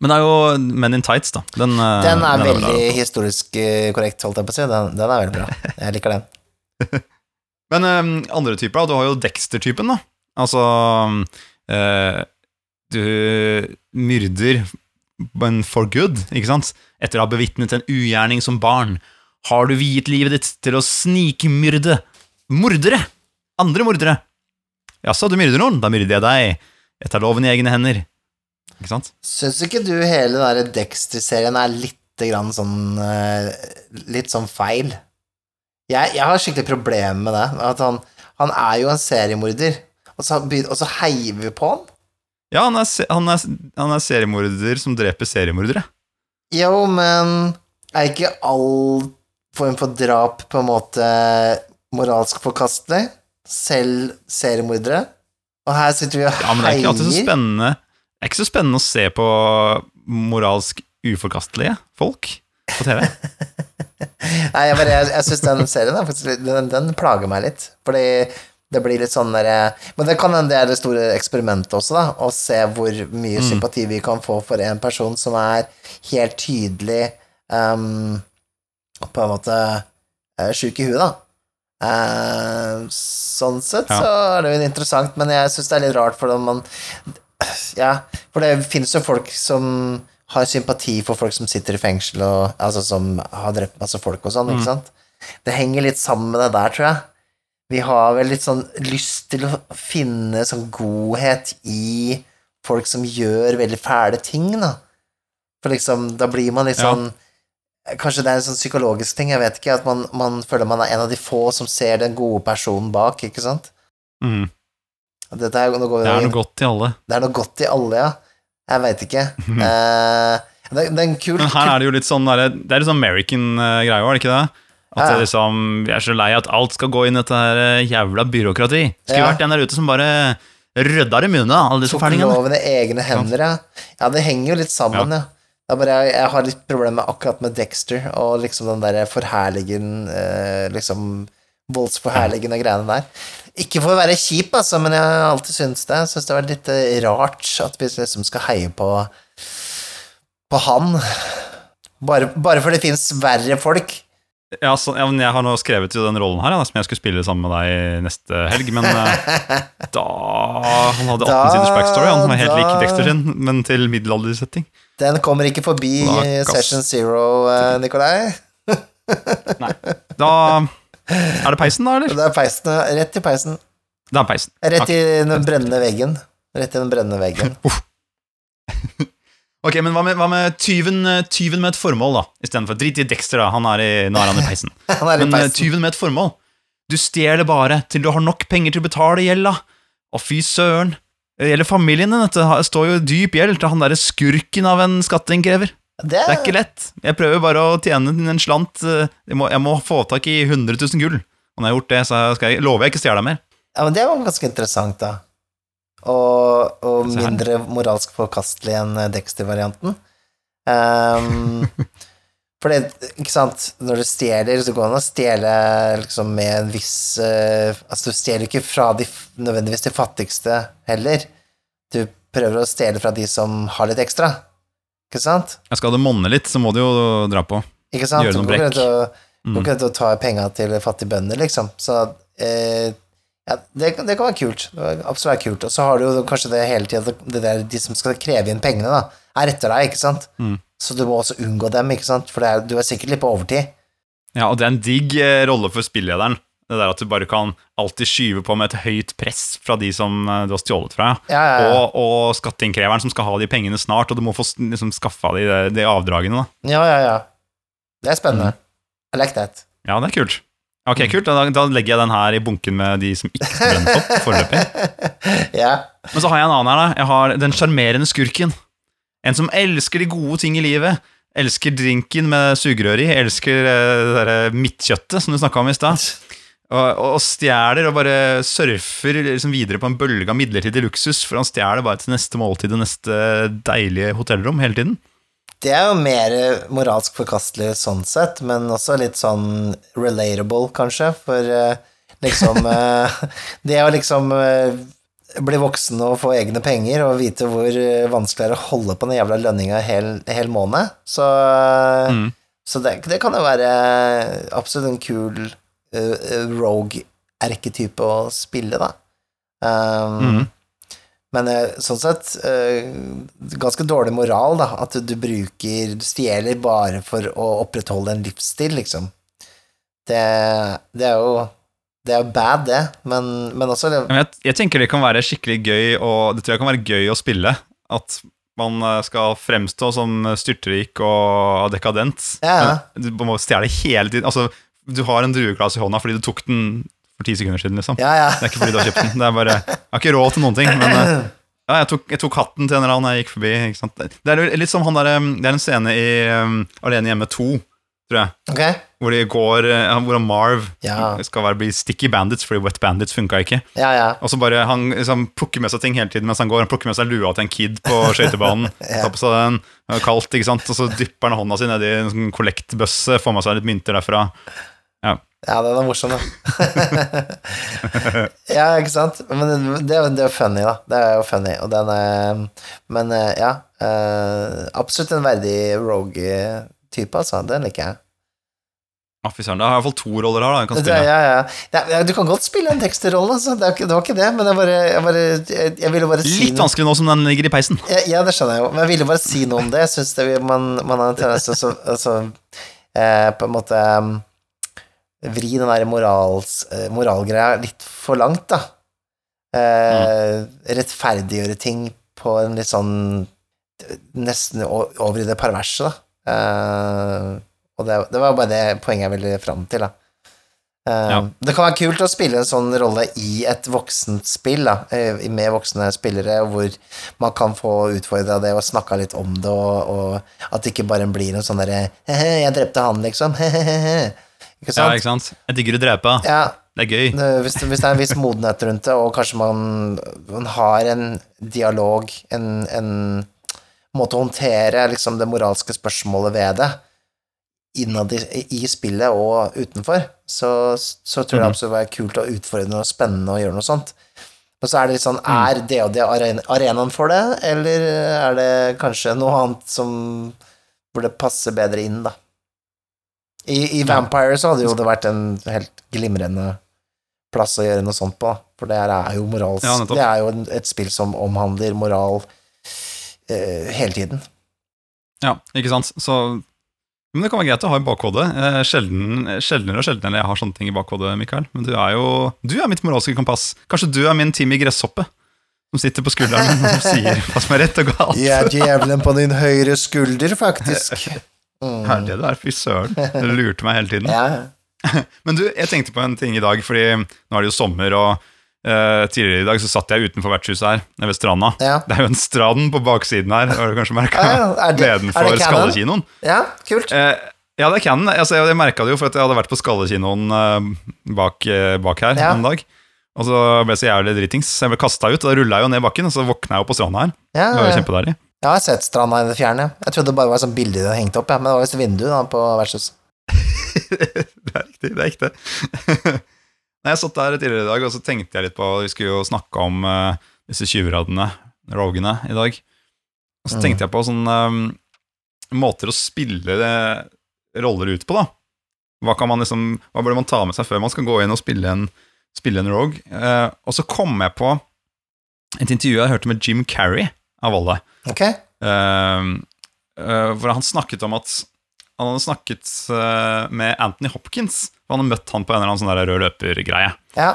Men det er jo Men in Tights, da. Den, eh, Den er bra. veldig historisk eh, korrekt, holdt jeg på å si. Den, den er veldig bra. Jeg liker den. Men um, andre typer, da. Du har jo Dexter-typen, da. Altså uh, Du myrder men for good, ikke sant? Etter å ha bevitnet en ugjerning som barn, har du viet livet ditt til å snikmyrde mordere! Andre mordere! Jaså, du myrder noen? Da myrder jeg deg. Jeg tar loven i egne hender. Ikke sant? Syns ikke du hele den Dexter-serien er litt grann sånn eh, Litt sånn feil? Jeg, jeg har skikkelig problemer med det. At han, han er jo en seriemorder, og så, og så heier vi på han. Ja, han er, han, er, han er seriemorder som dreper seriemordere. Jo, men er ikke all form for drap på en måte moralsk forkastelig? Selv seriemordere? Og her sitter vi og heier. Ja, men det er ikke alltid så spennende er ikke så spennende å se på moralsk uforkastelige folk på TV. Nei, jeg, bare, jeg, jeg syns den serien er faktisk, den, den plager meg litt. Fordi det blir litt sånn der, Men det kan hende det er det store eksperimentet også, da. Å se hvor mye Mm. sympati vi kan få for en person som er helt tydelig um, På en måte uh, sjuk i huet, da. Uh, sånn sett Ja. så er det jo interessant, men jeg syns det er litt rart, for man Ja, for det finnes jo folk som har sympati for folk som sitter i fengsel, og, altså som har drept masse folk og sånn, ikke sant? Det henger litt sammen med det der, tror jeg. Vi har vel litt sånn lyst til å finne sånn godhet i folk som gjør veldig fæle ting, da. For liksom, da blir man litt Ja. sånn Kanskje det er en sånn psykologisk ting, jeg vet ikke, at man, man føler man er en av de få som ser den gode personen bak, ikke sant? Mm. Det er noe godt i alle. det er noe godt i alle, ja. Jeg veit ikke. uh, det, det er en kul Men her er det jo litt sånn der, Det er litt sånn American-greie òg, er det ikke det? At Ja. liksom, Vi er så lei at alt skal gå inn i dette her eh, jævla byråkrati. Skulle Ja. vært en der ute som bare rydda i munnen, alle disse tok loven i egne hender, ja. Ja, det henger jo litt sammen, ja. Bare, jeg, jeg har litt problemer akkurat med Dexter og liksom den derre forherligen eh, Liksom voldsforherligende greiene der. Ikke for å være kjip, altså, men jeg har alltid syntes det. Jeg syns det har vært litt eh, rart at vi liksom skal heie på på han. Bare, bare for det fins verre folk. Ja, så, ja, men Jeg har nå skrevet jo den rollen her, ja, som jeg skulle spille sammen med deg neste helg. Men eh, da Han hadde 18 Da- siders backstory, han var helt da- lik Dexter sin, men til middelaldersetting. Den kommer ikke forbi Da Session Zero, Nikolai. Nei. Da Er det peisen, da, eller? Det er peisen, rett i peisen. Det er peisen. Rett i den brennende veggen. Rett i den brennende veggen. Ok, men hva med, hva med tyven, tyven med et formål, da? Istedenfor drit i Dexter, da. Han er i, nå er han i peisen. Han er i Men eh, peisen. tyven med et formål. Du stjeler bare til du har nok penger til å betale gjelda. Å, fy søren. Det gjelder familien din, dette. Det står jo dyp gjeld til han derre skurken av en skatteinnkrever. Det Det er ikke lett. Jeg prøver bare å tjene en slant. eh, Jeg må, jeg må få tak i 100 000 gull. Og når jeg har gjort det, så jeg, lover jeg ikke å stjele mer. Ja, men det jo ganske interessant, da. Og, og mindre moralsk forkastelig enn eh, Dexter-varianten. Um, for det, ikke sant, når du stjeler, så går det an å stjele liksom med en viss uh, Altså, du stjeler ikke fra de, nødvendigvis de fattigste heller. Du prøver å stjele fra de som har litt ekstra. Ikke sant? Jeg skal det monne litt, så må du jo dra på. Ikke sant? Gjøre noen brekk. Du Mm. går ikke rundt og tar penga til fattige bønder, liksom. Så eh, ja, det, det kan være kult. Absolutt være kult. Og så har du jo kanskje det hele tida det der, De som skal kreve inn pengene, da, er etter deg, ikke sant? Mm. Så du må også unngå dem, ikke sant? For det er, du er sikkert litt på overtid. Ja, og det er en digg eh, rolle for spillederen. Det der at du bare kan alltid skyve på med et høyt press fra de som eh, du har stjålet fra. Ja, ja, ja. Og, og skatteinnkreveren som skal ha de pengene snart, og du må få liksom, skaffa de, de avdragene. da. ja, ja, ja. Det er spennende. Mm. I like that. Ja, det er kult. Ok, kult. Da, da legger jeg den her i bunken med de som ikke brenne opp foreløpig. ja. Men så har jeg en annen her. da. Jeg har den sjarmerende skurken. En som elsker de gode ting i livet. Elsker drinken med sugerør i. Elsker eh, det derre midtkjøttet som du snakka om i stad. Og, og stjeler og bare surfer liksom videre på en bølge av midlertidig luksus, for han stjeler bare til neste måltid og neste deilige hotellrom hele tiden. Det er jo mer moralsk forkastelig sånn sett, men også litt sånn relatable, kanskje, for eh, liksom eh, Det å liksom eh, bli voksen og få egne penger og vite hvor eh, vanskelig det er å holde på den jævla lønninga hel, hel måned. Så, Mm. så det, det kan jo være absolutt en kul rogue-erketype å spille, da. Um, Mhm. Men eh, sånn sett eh, ganske dårlig moral, da. At du, bruker Du stjeler bare for å opprettholde en livsstil, liksom. Det, det er jo Det er jo bad, det, men, men også jeg, jeg tenker det kan være skikkelig gøy, og det tror jeg kan være gøy å spille. At man eh, skal fremstå som styrtrik og dekadent. Ja, ja. Men Du må stjele hele tiden. Altså, du har en drueglass i hånda fordi du tok den for ti sekunder siden, liksom. Ja, ja. Det er ikke fordi du har kjøpt den. Det er bare, jeg har ikke råd til noen ting, men eh, ja, jeg, tok, jeg tok hatten til en eller annen jeg gikk forbi. Ikke sant? Det er litt som han der, um, Det er en scene i um, Alene hjemme 2, tror jeg. Ok. Hvor de går, eh, hvor Marv Ja. skal være, bli sticky bandits fordi wet bandits funka ikke. Ja, ja. Og så bare Han liksom plukker med seg ting hele tiden mens han går. Han plukker med seg lua til en kid på skøytebanen. Tar på seg den, kaldt, ikke sant Og så dypper han hånda si nedi en sånn kollektbøsse, får med seg litt mynter derfra. Ja. Ja, den er morsom, da. ja, ikke sant? Men det, det er jo funny, da. Det er jo funny, og den er Men eh, ja. eh, absolutt en verdig rogue-type, altså. Den liker jeg. Å, fy søren. Da har jeg iallfall to roller her. da jeg kan spille ja, ja. Ja, du kan godt spille en Dexter-rolle, altså. Det, det var ikke det, men jeg bare Jeg, bare, jeg, jeg ville bare si Litt vanskelig nå som den ligger i peisen. Ja, det skjønner jeg jo, men jeg ville bare si noe om det. Jeg syns man, man har en tendens til å så- altså, eh, på en måte um, vri den der morals, eh, moralgreia litt for langt, da. Eh, Rettferdiggjøre ting på en litt sånn nesten over i det perverse, da. Eh, og det, det var bare det poenget jeg ville fram til, da. Eh, Ja. Det kan være kult å spille en sånn rolle i et voksent spill, da, eh, med voksne spillere, hvor man kan få utfordra det og snakka litt om det, og, og at det ikke bare blir en sånn derre 'Jeg drepte han', liksom. Ikke Ja, sant? ikke sant? Jeg digger å drepe. Ja, Det er gøy. hvis, hvis det er en viss modenhet rundt det, og kanskje man, man har en dialog, en, en måte å håndtere liksom, det moralske spørsmålet ved det, innad i, i spillet og utenfor, så, så tror jeg mm. absolutt det er kult og utfordrende og spennende å gjøre noe sånt. Men så er det litt sånn, er det og det arenaen for det, eller er det kanskje noe annet som burde passe bedre inn, da? I, i Vampire så hadde jo det vært en helt glimrende plass å gjøre noe sånt på, for det er jo morals... Ja, det er jo et spill som omhandler moral eh, hele tiden. Ja, ikke sant? Så men det kan være greit å ha i bakhodet. Eh, Sjelden, sjeldnere og sjeldnere jeg har sånne ting i bakhodet, Mikael. Men du er jo Du er mitt moralske kompass. Kanskje du er min team i Gresshoppe, som sitter på skulderen og sier hva som er rett og galt. Jeg er djevelen på din høyre skulder, faktisk. Mm. Er det der? Fy søren. Du lurte meg hele tiden. Ja. Men du, jeg tenkte på en ting i dag, fordi nå er det jo sommer, og uh, tidligere i dag så satt jeg utenfor vertshuset her, ved stranda. Ja. Det er jo en strand på baksiden her, har du kanskje merka? Ja. Er det- Gleden er for? Skallekinoen. ja, kult. Uh, ja, det er Canon. Altså, jeg merka det jo, for at jeg hadde vært på Skallekinoen eh, bak, bak her Ja. en dag. Og så ble jeg så jævlig dritings. Så jeg ble kasta ut, og da rulla jeg jo ned bakken, og så våkna jeg opp på stranda her. Ja, Det var jo ja. Jeg har sett stranda i det fjerne. Jeg trodde det bare var sånn bilde de hadde hengt opp, ja. men det var visst vindu da, på vertshuset. det er riktig, det er ekte. Nei, jeg satt der tidligere i dag, og så tenkte jeg litt på Vi skulle jo snakke om uh, disse tjuvradene, rogene, i dag. Og så Mm. tenkte jeg på sånne um, måter å spille eh, roller ut på, da. Hva, kan man liksom, hva burde man ta med seg før man skal gå inn og spille en, spille en rogue? Uh, og så kom jeg på et intervju jeg hørte med Jim Carrey, av alle. Ok? Uh, uh, hvor han snakket om at han hadde snakket uh, med Anthony Hopkins. og Han hadde møtt han på en eller annen sånn der rød løper-greie. Ja.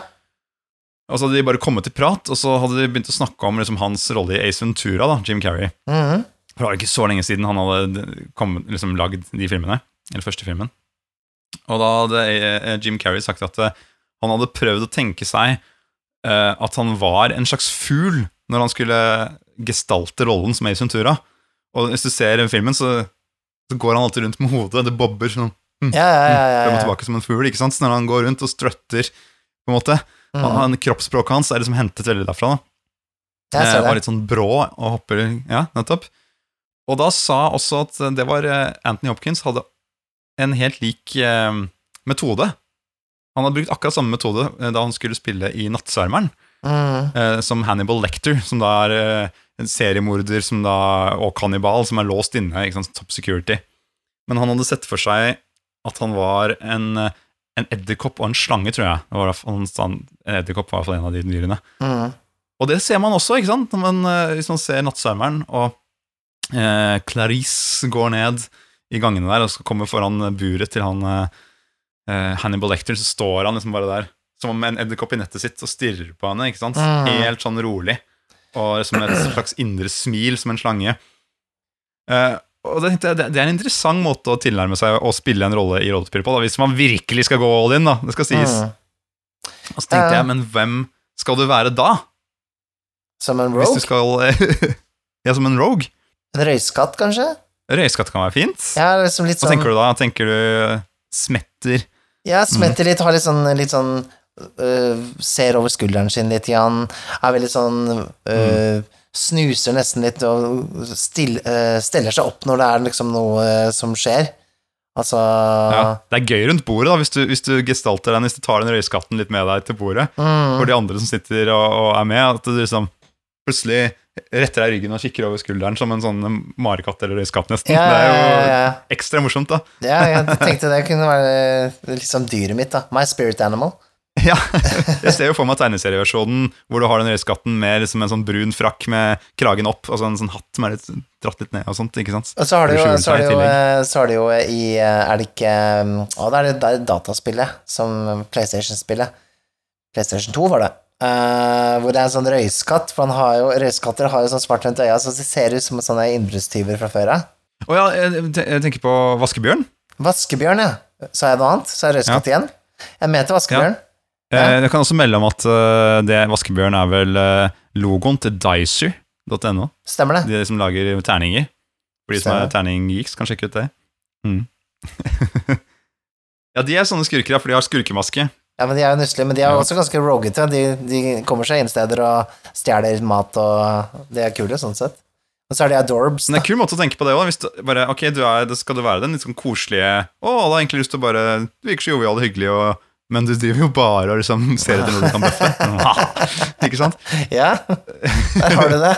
Og så hadde de bare kommet til prat, og så hadde de begynt å snakke om liksom, hans rolle i Ace Ventura, da, Jim Carrey. Mhm. For det var ikke så lenge siden han hadde kommet, liksom, lagd de filmene. Eller første filmen. Og da hadde eh, Jim Carrey sagt at han hadde prøvd å tenke seg at han var en slags fugl når han skulle gestalte rollen som Ace Ventura. Og hvis du ser filmen, så, så går han alltid rundt med hodet. Det bobber sånn Ja, ja, ja. ja, frem og tilbake som en fugl. ikke sant? Så når han går rundt og strutter, på en måte mm. han, han, Kroppsspråket hans er liksom hentet veldig derfra. da. Eh, var litt sånn brå og hopper Ja, nettopp. Og da sa også at det var eh, Anthony Hopkins hadde en helt lik eh, metode. Han hadde brukt akkurat samme metode eh, da han skulle spille i Nattsvermeren. Mm. eh, som Hannibal Lecter, som da er eh, en seriemorder som da, og kannibal som er låst inne. Sant? Top security. Men han hadde sett for seg at han var en, eh, en edderkopp og en slange, tror jeg. Det var, han, en edderkopp var i hvert fall en av de dyrene. Mm. Og det ser man også, ikke sant? Men, hvis man ser Nattsvermeren, og eh, Clarice går ned i gangene der og skal komme foran buret til han eh, Hannibal Lecter, så står han liksom bare der som om en edderkopp i nettet sitt og stirrer på henne. ikke sant? Mm. Helt sånn rolig. Og som et slags indre smil som en slange. Uh, og det, det, det er en interessant måte å tilnærme seg å spille en rolle i rollespillet på, da, hvis man virkelig skal gå all in. da, det skal sies. Mm. Og så tenkte uh, jeg, men hvem skal du være da? Som en rogue? Hvis du skal Ja, som en rogue? En røyskatt, kanskje? Røyskatt kan være fint. Ja, liksom litt sånn... Hva sånn tenker du da? Tenker du smetter? Ja, smetter litt, har litt sånn, litt sånn Ser over skulderen sin litt igjen. Er veldig sånn øh, Snuser nesten litt og still, øh, steller seg opp når det er liksom noe som skjer. Altså Ja, det er gøy rundt bordet, da, hvis du, hvis du gestalter den, hvis du tar den røyskatten litt med deg til bordet, mm, for de andre som sitter og, og er med, at du liksom plutselig retter deg ryggen og kikker over skulderen som en sånn marekatt eller røyskatt, nesten. ja, Det er jo ja, ekstra morsomt, da. ja, jeg tenkte det kunne være liksom dyret mitt, da. My spirit animal. Ja, Jeg ser jo for meg tegneserieversjonen hvor du har den røyskatten med liksom en sånn brun frakk med kragen opp, altså en sånn hatt som er litt dratt litt ned og sånt, ikke sant? Og så har du jo, så har seg jo, øh, så har du jo i øh, Er det ikke Å, det er det der dataspillet som PlayStation-spillet. PlayStation 2 var det. Uh, hvor det er en sånn røyskatt, for han har jo, røyskatter har jo sånn svart rundt øya, så det ser ut som sånne innbruddstyver fra før av. Å ja, jeg, jeg tenker på Vaskebjørn. Vaskebjørn, ja. Sa jeg noe annet? Sa jeg røyskatt igjen? Jeg mente vaskebjørn. Ja. Eh, Jeg kan også melde om at eh, det Vaskebjørn er vel eh, logoen til Dicer.no. Stemmer det? De som lager terninger. For de som er terninggeeks, kan sjekke ut det. Mm. ja, de er sånne skurker, for de har skurkemaske. Ja, men De er jo nusselige, men de er Ja. også ganske rogete. De, de kommer seg inn steder og stjeler mat, og de er kule sånn sett. Og så er de adorbs. Men det er en kul måte å tenke på det òg. Ok, du er, det skal du være den litt sånn koselige Å, alle har egentlig lyst til å bare Du virker så jovial og hyggelig, og, men du driver jo bare og liksom ser etter noe du kan bøffe. Ikke sant? Ja, der har du det.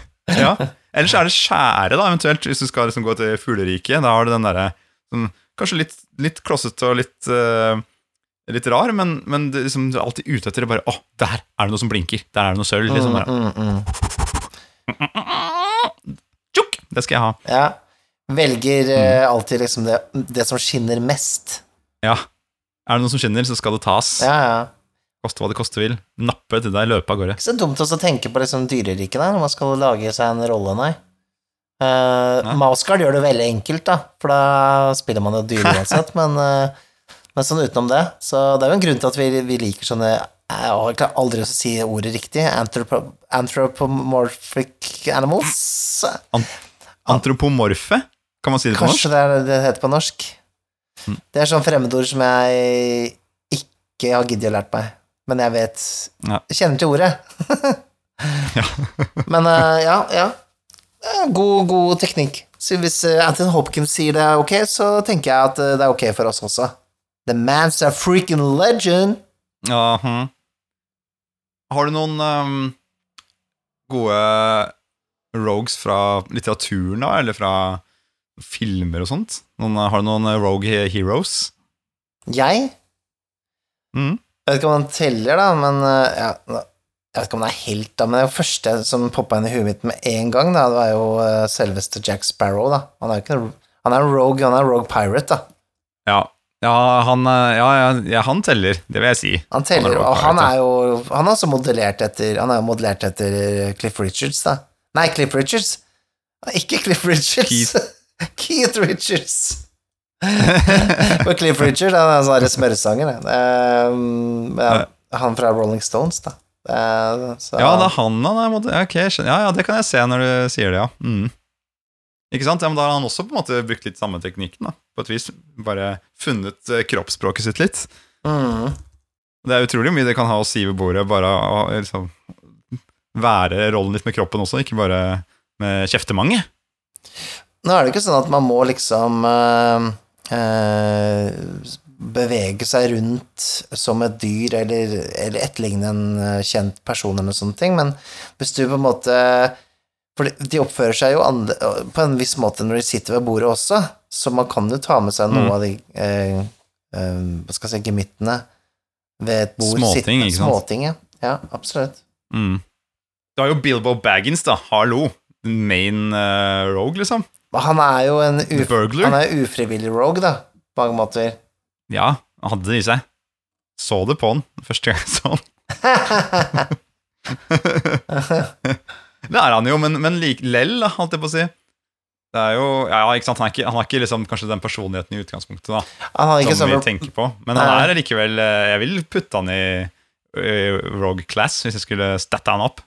Ja. Ellers er det skjære, da, eventuelt, hvis du skal liksom gå til fugleriket. Da har du den derre sånn, Kanskje litt, litt klossete og litt uh, Litt rar, men, men det, liksom, du er alltid ute etter det bare Å, der er det noe som blinker! Der er det noe sølv! Liksom, Mm, mm, mm. Det skal jeg ha. Ja. Velger Mm. alltid liksom det, det som skinner mest. Ja. Er det noe som skinner, så skal det tas. Ja, ja. Koste hva det koste vil. Nappe til deg, løpe av gårde. Ikke så dumt også å tenke på liksom dyreriket der, når man skal lage seg en rolle, nei. Uh, Nei. Mouseguard gjør det veldig enkelt, da, for da spiller man jo dyr uansett, men, uh, men sånn utenom det, så det er jo en grunn til at vi, vi liker sånne Jeg har klarer aldri å si ordet riktig. Anthropo anthropomorphic animals. Antropomorfe? Kan man si det på norsk? Kanskje det er det det heter på norsk. Mm. Det er sånn fremmedord som jeg ikke har giddet å lært meg, men jeg vet Ja. Jeg kjenner til ordet. Ja. men uh, ja, ja. Eh, God, god teknikk. Så hvis eh, Anthony Hopkins sier det er ok, så tenker jeg at det er ok for oss også. The man's a freaking legend. Ja, hm. Har du noen um, gode rogues fra litteraturen, da, eller fra filmer og sånt? Noen, har du noen eh, rogue heroes? Jeg? Mm. Jeg vet ikke om han teller, da, men eh, ja, Jeg vet ikke om han er helt, da, men det første som poppa inn i huet mitt med en gang, da, det var jo eh, selveste Jack Sparrow, da. Han er jo en rogue, han er rogue pirate, da. Ja, ja, han, ja, han teller, det vil jeg si. Han teller, Han og han er jo Han er også modellert etter Han er jo modellert etter Cliff Richards, da. Nei, Cliff Richards. Ikke Cliff Richards. Keith. Keith Richards. For Cliff Richards han er en sånn smørsanger. det. Um, ja, han fra Rolling Stones, da. Uh, så- Ja, det er han han er mod- ja, ok, jeg skjønner. ja, ja, det kan jeg se når du sier det, ja. Mm. Ikke sant? Ja, men Da har han også på en måte brukt litt samme teknikken, da. På et vis. Bare funnet eh, kroppsspråket sitt litt. Mm. Det er utrolig mye det kan ha å si ved bordet, bare å liksom, være rollen litt med kroppen også, ikke bare med kjeftemange. Nå er det ikke sånn at man må liksom eh, eh, bevege seg rundt som et dyr, eller, eller etterligne en eh, kjent person, eller sånne ting, men hvis du på en måte For de- de oppfører seg jo andre, på en viss måte når de sitter ved bordet også, så man kan jo ta med seg noe Mm. av de eh, eh, Hva skal jeg si gemyttene ved et bord. Småting, sittende- ikke sant? Småting, ja. ja. Absolutt. Mm. Du har jo Bilbo Baggins, da. Hallo. Main uh, rogue, liksom. Han er jo en uf han er ufrivillig rogue, da, på mange måter. Ja, han hadde det i seg. Så det på han første gang jeg så han. det er han jo, men, men like, lell, holdt jeg på å si. Det er jo, ja, ikke sant, Han, er ikke, han har ikke liksom, kanskje den personligheten i utgangspunktet da, Han har ikke som vi tenker på, men han er likevel eh, Jeg vil putte han i, i Rogue Class hvis jeg skulle statte han opp.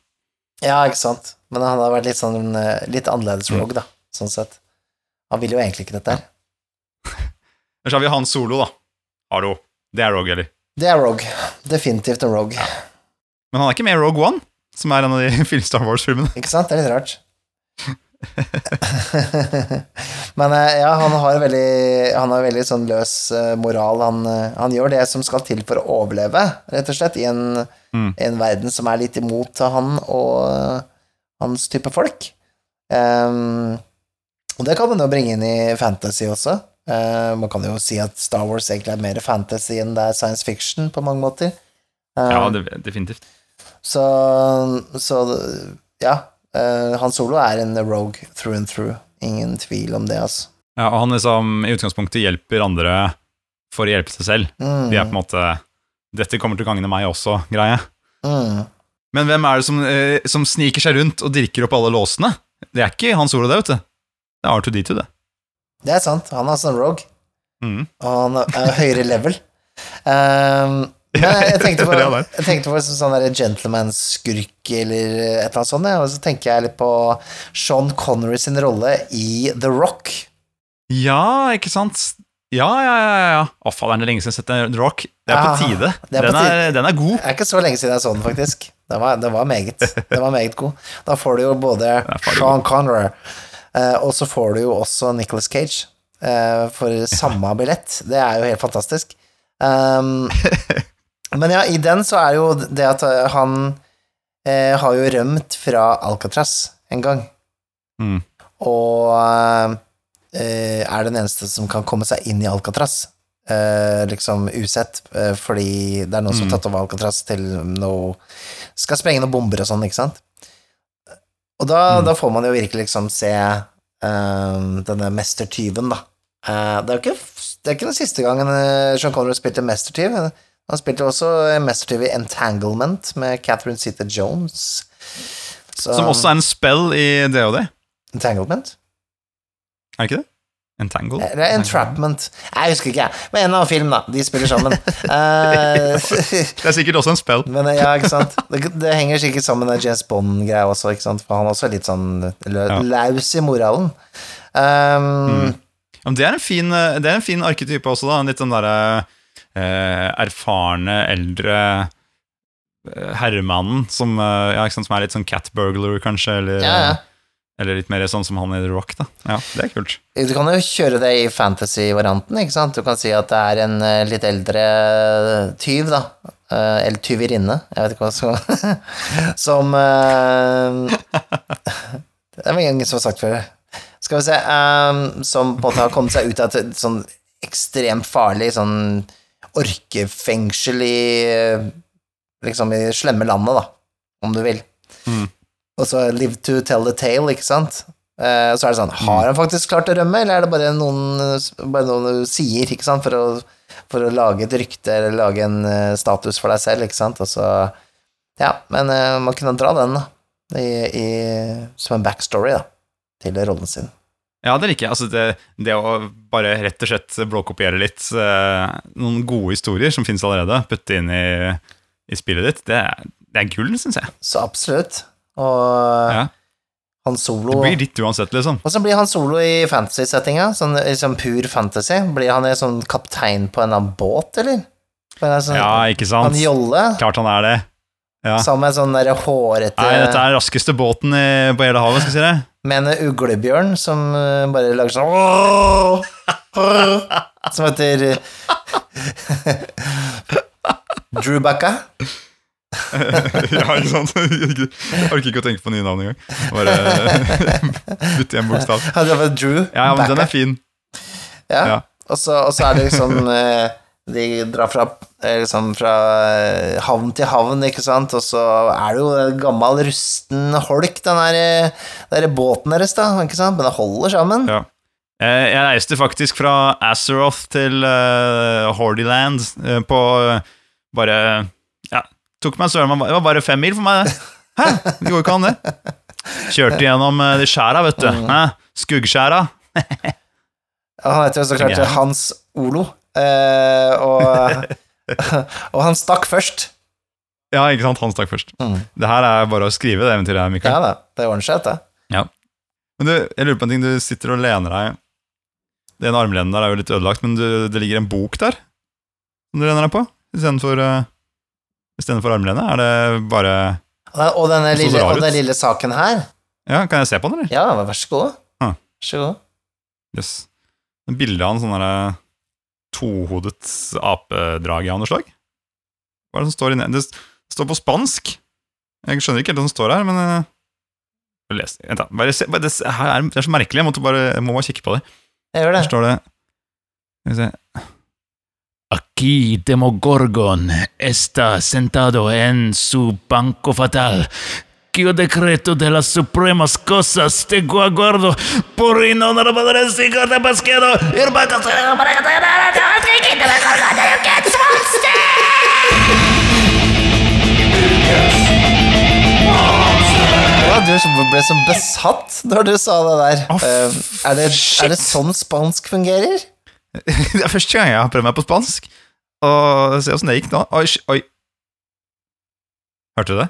Ja, ikke sant. Men han har vært litt sånn eh, litt annerledes Mm. rogue, da, sånn sett. Han vil jo egentlig ikke dette her. Ellers har vi Han Solo, da. Hallo. Det er Rogue, eller? Det er rogue. Definitivt en rogue. Men han er ikke med i Rogue One, som er en av de Star Wars-filmene. Ikke sant? Det er litt rart. Men eh, ja, han har veldig Han har veldig sånn løs eh, moral. Han, eh, han gjør det som skal til for å overleve, rett og slett, i en, Mm. en verden som er litt imot han og hans type folk. Ehm, og det kan man jo bringe inn i fantasy også. Uh, man kan jo si at Star Wars egentlig er mer fantasy enn det er science fiction, på mange måter. Uh, Ja, det, definitivt. så, så ja. Uh, Han Solo er en rogue through and through. Ingen tvil om det, altså. Ja, og han liksom i utgangspunktet hjelper andre for å hjelpe seg selv. Mm, De er på en måte 'Dette kommer til å gagne meg også'-greie. mm. Men hvem er det som, som sniker seg rundt og dirker opp alle låsene? Det er ikke Hans Solo, det, vet du. Det er R2D2, det. Det er sant. Han er sånn rogue, Mm. og han er høyere level. Um, jeg, tenkte på, Det det jeg tenkte på sånn gentleman-skurk eller et eller annet sånt, og så tenker jeg litt på Sean Connery sin rolle i The Rock. Ja, ikke sant? Ja, ja, ja. ja. Å, faen, det er lenge siden jeg har sett The Rock. Det er på tide. det er på den, er, den er god. Det er ikke så lenge siden jeg så den, faktisk. Det var, det var meget. Det var meget god. Da får du jo både Sean Connery, og så får du jo også Nicholas Cage eh, for samme billett. Det er jo helt fantastisk. Um, men ja, i den så er jo det at eh, han eh, har jo rømt fra Alcatraz en gang, Mm. og eh, er den eneste som kan komme seg inn i Alcatraz. Eh, liksom usett, eh, fordi det er noen som har Mm. tatt over Alcatraz til noe Skal sprenge noen bomber og sånn, ikke sant? Og da, Mm. da får man jo virkelig liksom se eh, denne mestertyven, da. Uh, det er jo ikke, det er ikke den siste gangen eh, Sean Connery spilte mestertyv. Han spilte også mestertyv i Entanglement med Catherine Zeta Jones. Så, Som også er en spell i DOD. Entanglement? Er det ikke det? Entangle? er Entrapment. Jeg husker ikke, jeg. Men en annen film, da. De spiller sammen. Eh, Det er sikkert også en spell. men eh, ja, ikke sant. Det, det henger sikkert sammen med James Bond-greia også, ikke sant. For han er også litt sånn lø, Ja. laus i moralen. Um, Mm. Ja, det er en fin, eh, det er en fin arketype også, da. Litt sånn derre eh, erfarne, eldre herremannen som, ja, som er litt sånn cat burglar, kanskje, eller, Ja, ja. Eller litt mer sånn som han i The Rock, da. Ja, det er kult. Du kan jo kjøre det i fantasy-varianten, ikke sant. Du kan si at det er en eh, litt eldre tyv, da. Eh, eller tyverinne, jeg vet ikke hva som Som eh, Det er vel ingen som har sagt før. Skal vi se eh, Som på en måte har kommet seg ut av et sånn ekstremt farlig sånn orkefengsel i eh, Liksom i slemme landet, da, om du vil. Mm. Og så live to tell the tale, ikke sant? Eh, så er det sånn, har han faktisk klart å rømme, eller er det bare noen, bare noen sier, ikke sant, for å, for å lage et rykte, eller lage en eh, status for deg selv, ikke sant, og så, ja, men eh, man kunne dra den, da, i, i, som en backstory, da, til rollen sin. Ja, det liker jeg. Altså, det, det å bare rett og slett blåkopiere litt noen gode historier som finnes allerede, putte inn i, i spillet ditt, det, det er gull, syns jeg. Så absolutt, og Ja. Han Det blir ditt uansett, liksom. Og så blir han solo i fantasy-settinga, sånn, sånn pur fantasy. Blir han en sånn kaptein på en eller annen båt, eller? Sånn, Ja, ikke sant? Han jolle, Klart han er det. Ja. sammen med sånn der hårete Nei, dette er den raskeste båten i, på hele havet, skal jeg si det. Med en uglebjørn som eh, bare lager sånn Som heter Drewbacka. ja, ikke sant? Jeg orker ikke å tenke på nye navn engang. Bare bytte en bokstav. Ja, det var Drew Ja, men den er fin. Ja. Ja. Og, så, og så er det liksom eh, De drar fra, eh, liksom fra eh, havn til havn, ikke sant, og så er det jo en gammel, rusten holk, den der, der båten deres, da, ikke sant, men det holder sammen. Ja. Jeg reiste faktisk fra Azeroth til uh, Hordyland på uh, bare tok meg søren Det var bare fem mil for meg, det. Hæ? Det går ikke an, det. Kjørte gjennom eh, de skjæra, vet du. Hæ? Skuggskjæra. Han heter jo så klart Hans Olo, eh, og, og han stakk først. Ja, ikke sant? Han stakk først. Mm. Det her er bare å skrive, det eventyret her, Mikael. Ja da, det ordner seg, Ja. Men du, jeg lurer på en ting. Du sitter og lener deg Den armlenen der er jo litt ødelagt, men du, det ligger en bok der som du lener deg på istedenfor uh, Istedenfor armlenet. Er det bare Og denne lille, og den lille saken her. Ja, kan jeg se på den, eller? Ja, vær så god. Ah. Vær så god. Jøss. Yes. En bilde av en sånn derre tohodet apedrage av noe slag? Hva er det som står inni Det står på spansk. Jeg skjønner ikke helt hva som står her, men uh, les. Vent, da. Bare se, bare, det, her er, det er så merkelig. Jeg, måtte bare, jeg må bare kikke på det. Jeg gjør det. Her står det Skal vi se Aquí Demogorgon está sentado en su banco fatal. Que decreto de las supremas cosas te aguardo por y no la padre sigo de pesquero. Du ble så besatt når du sa det der. Eh, er, det, er det sånn spansk fungerer? Det er første gang jeg har prøvd meg på spansk. Og se åssen det gikk nå. Oi, oi. Hørte du det?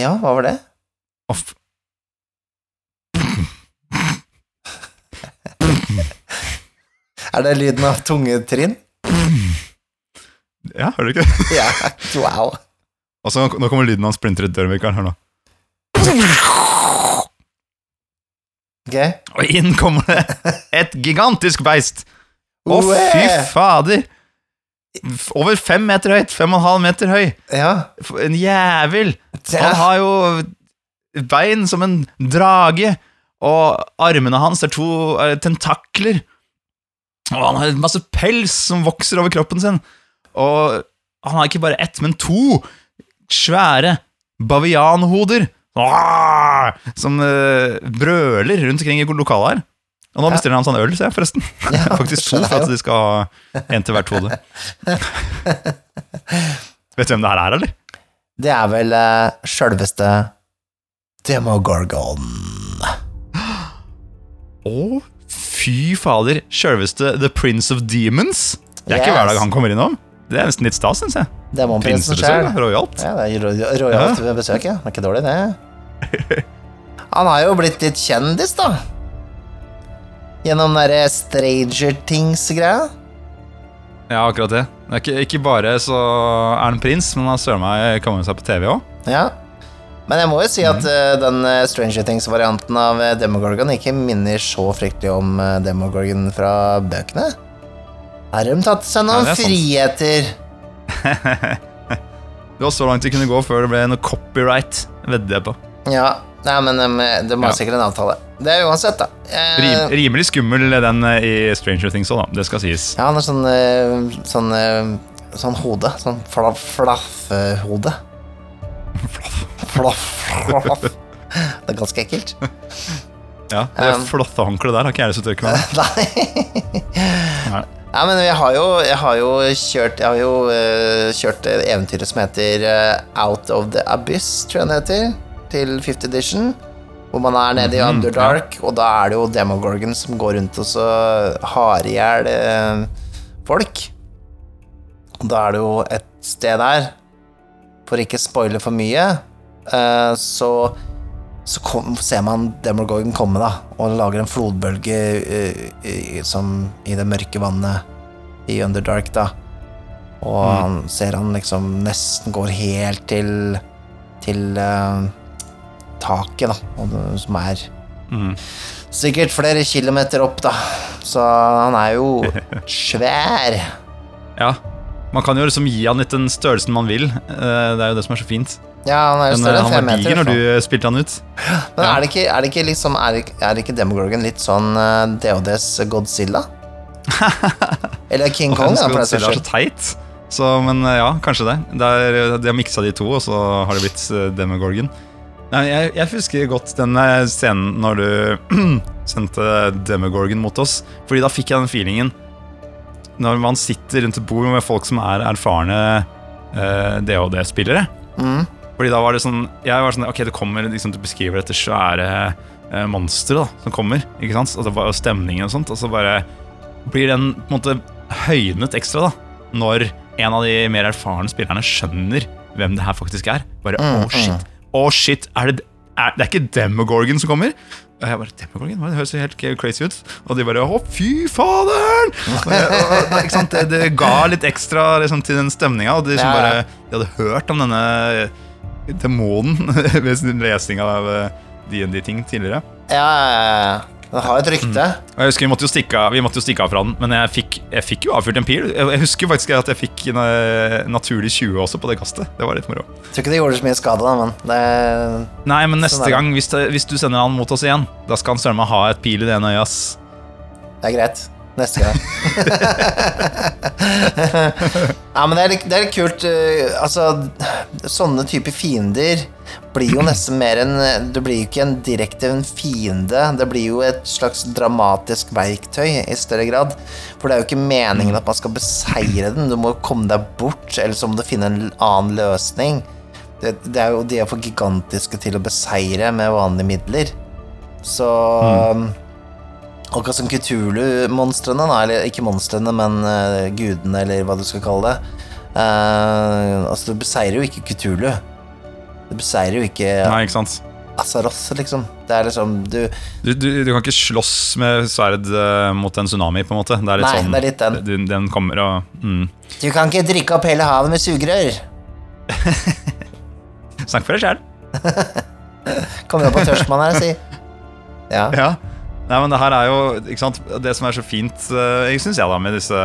Ja, hva var det? Off. Er det lyden av tunge trinn? Ja, hører du ikke det? Ja, wow. Og så nå kommer lyden av splintret dør, Mikael. Hør nå. Ok. Og inn kommer det et gigantisk beist. Å, fy fader! Over fem meter høyt. Fem og en halv meter høy. Ja. En jævel. Han har jo bein som en drage, og armene hans er to er tentakler. Og han har masse pels som vokser over kroppen sin. Og han har ikke bare ett, men to svære bavianhoder Ah! som eh, brøler rundt omkring i lokalet her. Og nå bestiller han sånn øl, ser jeg, forresten. Ja, Faktisk to, for at de skal ha en til hvert hode. Vet du hvem det her er, eller? Det er vel uh, sjølveste Demogorgon. Å, fy fader. Sjølveste The Prince of Demons. Det er ikke Yes. hver dag han kommer innom. Det er nesten litt stas, syns jeg. Demonprinsen sjøl. rojalt. Ja, det er ro- rojalt besøk, ja. Det er ikke dårlig, det. Han har jo blitt litt kjendis, da. Gjennom den derre Stranger Things-greia. Ja, akkurat det. ikke, ikke bare så er han prins, men han søren meg kommer seg på TV òg. Ja. Men jeg må jo si at uh, den eh, Stranger Things-varianten av eh, Demogorgon ikke minner så fryktelig om Demogorgon fra bøkene. Har de tatt seg noen Ja, er friheter. Det var så langt de kunne gå før det ble noe copyright, vedder jeg på. Ja, nei, men de, de har Ja. sikkert en avtale. Det er uansett, da. Eh, Rim, rimelig skummel den eh, i Stranger Things òg, da. Det skal sies. Ja, han har sånn sånn, sånn, eh, sånn hode. Sånn fla, flaffehode. Flaff, flaff. Det er ganske ekkelt. Ja, Det Um, flotte håndkleet der har ikke jeg lyst til å tørke meg. Nei. Nei. Nei, men jeg har jo, jeg har jo kjørt Jeg har jo uh, kjørt eventyret som heter uh, Out of the Abyss, tror jeg det heter, til 50 edition. Hvor man er nede i Mhm, Underdark, og da er det jo Demogorgon som går rundt og så har i hjel eh, folk. Og da er det jo et sted der, for ikke spoile for mye, eh, så så kom, ser man Demogorgon komme da, og lager en flodbølge eh, i, som i det mørke vannet i Underdark, da. Og han ser han liksom nesten går helt til til eh, taket, da, det, som er Sikkert flere kilometer opp, da. Så han er jo svær. Ja. Man kan jo liksom gi han litt den størrelsen man vil. Eh, Det er jo det som er så fint. Ja, han er jo større enn fem meter. han var diger når du spilte han ut. Men er det ikke, er det ikke liksom Er, det- er ikke Demogorgon litt sånn uh, DODs Godzilla? Eller King Kong, da, for den saks er så teit. Så, men eh, ja, kanskje det. det er, de har miksa de to, og så har det blitt eh, Demogorgon. Nei, jeg, jeg husker godt den eh, scenen når du sendte Demogorgon mot oss. Fordi da fikk jeg den feelingen Når man sitter rundt et bord med folk som er erfarne eh, DHD-spillere. Mm. Fordi da var det sånn Jeg var sånn Ok, det kommer liksom Du beskriver dette svære eh, monsteret som kommer. Ikke sant? Og det var jo stemningen og sånt. Og så bare blir den på en måte høynet ekstra da når en av de mer erfarne spillerne skjønner hvem det her faktisk er. Bare Mm, oh shit. Å, shit. Er det, er, det er ikke Demogorgon som kommer? Og jeg bare Demogorgon? Det høres helt crazy ut. Og de bare Å, fy faderen! Og jeg, og, ikke sant? Det, det ga litt ekstra liksom, til den stemninga. Og de, som bare, de hadde hørt om denne demonen ved sin lesing av eh, D&D-ting tidligere. Ja, ja, ja. Den har et rykte. Mm. jeg husker Vi måtte jo stikke av, vi måtte jo stikke av fra den, men jeg fikk, jeg fikk jo avfyrt en pil. Jeg, husker faktisk at jeg fikk en eh, naturlig 20 også på det kastet. Det var litt moro. Jeg Tror ikke det gjorde så mye skade, da, men det Nei, men neste Sånn gang, hvis, det, hvis du sender han mot oss igjen, da skal han søren meg ha et pil i det ene øyet, ass. Det er greit. Neste gang. ja, men det er, litt- det er litt kult. eh, altså, sånne typer fiender blir jo nesten mer enn Det blir jo ikke en direkte en fiende. Det blir jo et slags dramatisk verktøy i større grad. For det er jo ikke meningen at man skal beseire den. Du må komme deg bort, eller så må du finne en annen løsning. Det, det er jo De er for gigantiske til å beseire med vanlige midler. Så Akkurat som Kutulu-monstrene. Eller ikke monstrene, men uh, gudene, eller hva du skal kalle det. Uh, altså, du beseirer jo ikke Kutulu. Du beseirer jo ikke Nei, ikke sant? Azaroth, liksom. Det er liksom Du Du, du, du kan ikke slåss med sverd eh, mot en tsunami, på en måte. Det er litt Nei, sånn det er litt den. Den, den kommer og mm. Du kan ikke drikke opp hele havet med sugerør. Snakk for deg sjæl. Kommer opp på tørstmann her og sier. Ja. Ja. Nei, men det her er jo ikke sant? Det som er så fint, jeg syns jeg, da, med disse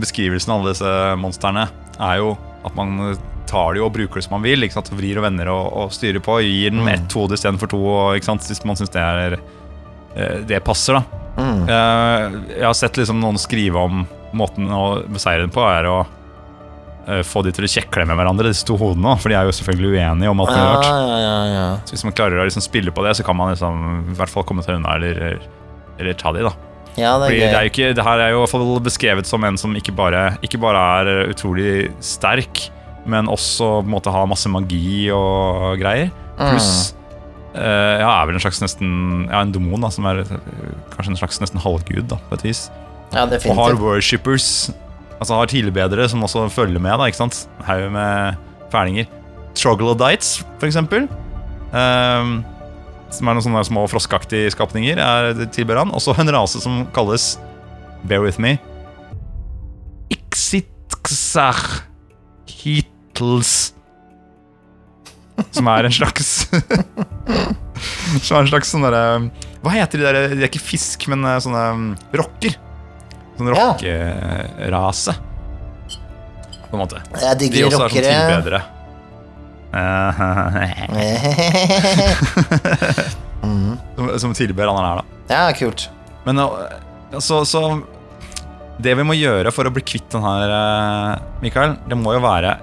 beskrivelsene av alle disse monstrene, er jo at man tar det jo og bruker det som man vil. Vrir og vender og, og styrer på. Gir den med ett hode istedenfor to, hvis man syns det er eh, Det passer, da. Mm. Eh, jeg har sett liksom noen skrive om måten å beseire den på, er å eh, få de til å kjekle med hverandre, disse to hodene. For de er jo selvfølgelig uenige om alt mulig har rart. ja, ja, ja. Så hvis man klarer å liksom spille på det, så kan man liksom, i hvert fall komme seg unna eller, eller ta de. da ja, det Fordi er det, er gøy. jo ikke, det her er jo i hvert fall beskrevet som en som ikke bare, ikke bare er utrolig sterk, men også på en måte ha masse magi og greier. Pluss uh, ja, er vel en slags nesten Ja, en demon, da, som er eh, kanskje en slags nesten halvgud, da, på et vis. Ja, Og har worshippers, altså har tilbedere som også følger med, da, ikke sant? Haug med fælinger. Troglodytes, for eksempel. Um, som er noen sånne små froskeaktige skapninger, er tilber han. Også en rase som kalles Bear with me. Ixitxar Hitles. Som er en slags Som er en slags sånn derre Hva heter de der De er ikke fisk, men eh, sånne mm, rocker. Sånn rockerase. På en måte. Jeg De også også er sånn tilbedere. Mhm. som, som tilber han her, da. Ja, kult. Men uh, så, så Det vi må gjøre for å bli kvitt den her, uh, Mikael, det må jo være,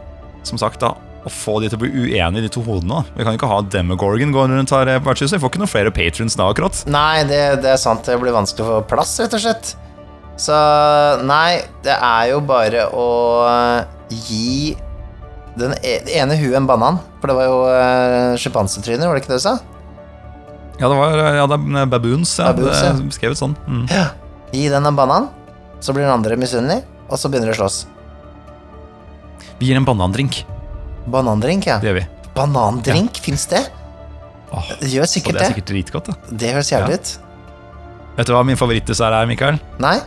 som sagt, da å få de til å bli uenige, de to hodene. Vi kan ikke ha Demogorgon gående rundt her på vertshuset. Vi får ikke noen flere patrons da, akkurat. Nei, det, det er sant. Det blir vanskelig å få plass, rett og slett. Så nei, det er jo bare å gi den e- ene huet en banan. For det var jo uh, sjimpansetryner, var det ikke det du sa? Ja, det var ja, det er baboons. Ja, Baboons, det er beskrevet sånn. Mm. Gi den en banan, så blir den andre misunnelig, og så begynner de å slåss. Vi gir en banandrink. Banandrink, ja. Det gjør vi. Banandrink, fins det? Åh, Det gjør sikkert det er det. sikkert dritgodt. da. Det høres jævlig ut. Vet du hva min favorittdessert er, Mikael? Nei?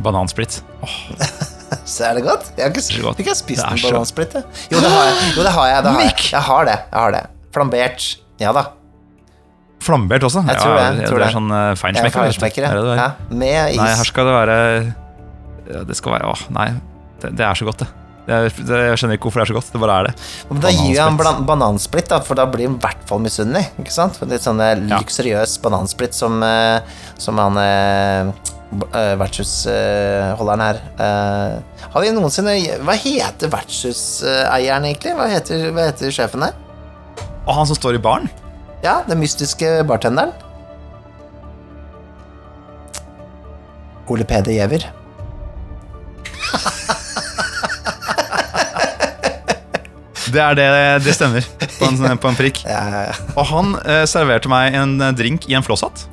Banansplitt. Åh, Så er det godt? Jeg har ikke, Det er jeg har ikke spist Det er så- banansplitt. Jo, det har jeg. Jo, det har jeg. Det har jeg. Jeg har det. Jeg har det. Flambert. Ja da. Flambert også? Jeg tror det, jeg tror det det. er sånn er feinschmecker. Er det det er? ja. Med is. Nei, her skal det være ja, Det skal være Åh, nei. Det, det er så godt, det. Er. Jeg skjønner ikke hvorfor det er så godt. Det bare er det. Men da gir jeg han Banansplitt. banansplitt, da, for da blir han i hvert fall misunnelig. Ikke sant? For Litt sånn eh, Ja. luksuriøs banansplitt som, eh, som han eh, eh, vertshusholderen her. Eh, har vi noensinne Hva heter vertshuseieren, egentlig? Hva heter, hva heter sjefen her? Og han som står i baren? Ja, den mystiske bartenderen. Ole Peder Giæver. Det er det, det stemmer. På en, på en prikk. Ja, ja, ja. Og han eh, serverte meg en eh, drink i en flosshatt,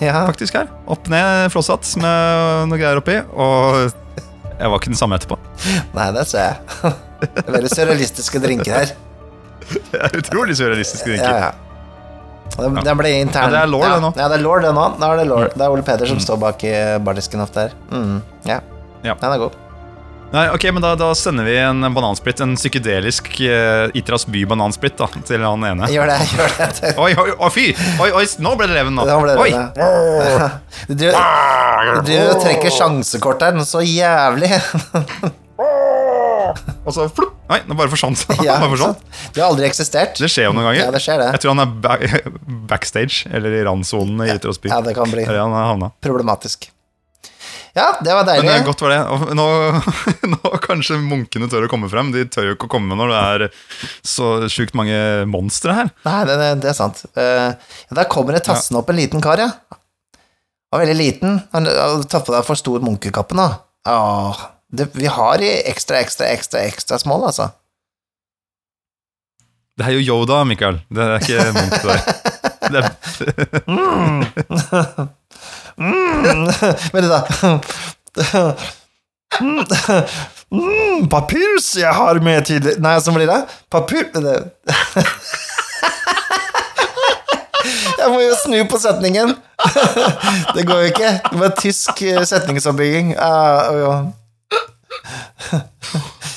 ja. faktisk her. Opp ned flosshatt med noe greier oppi. Og jeg var ikke den samme etterpå. Nei, det ser jeg. Det er Veldig surrealistiske drinker her. Det er utrolig surrealistiske drinker. ja. Det, det ble intern. Ja, det er lår, ja, det nå. Ja, det er lår, det nå. Da er det lår. Det er Ole Peder som står bak i bardisken ofte her. Mm, ja. Ja. Den er god. Nei, ok, men da, da sender vi en banansplitt, en psykedelisk uh, Itras by banansplitt, da, til han ene. Gjør det, gjør det. Oi, oi, oi, fy! Oi, oi, nå ble det leven, nå. Da ble det oi! det. Du du og trekker sjansekort her, så jævlig. Og så flopp! Nei, det bare forsvant. Ja. Du har aldri eksistert. Det skjer jo noen ganger. Ja, det skjer det. Jeg tror han er ba backstage, eller i randsonen i Itras by. Ja, det kan bli problematisk. Ja, det var Men deilig. det er godt var det. Og nå, nå kanskje munkene tør å komme frem. De tør jo ikke å komme når det er så sjukt mange monstre her. Nei, det, det, det er sant. Eh, ja, der kommer det tassende opp en liten kar, ja. Han var veldig liten. Han har tatt på deg for stor munkekappe nå. Åh, det, vi har i ekstra, ekstra, ekstra, ekstra small, altså. Det er jo Yoda, Mikael. Det er ikke munk der. Det er, Mm. Vent da. Mm, papyrus jeg har med til Nei, sånn blir det. Papyr... Det. Jeg må jo snu på setningen. Det går jo ikke. Det var tysk eh, setningsoppbygging. Uh, ja.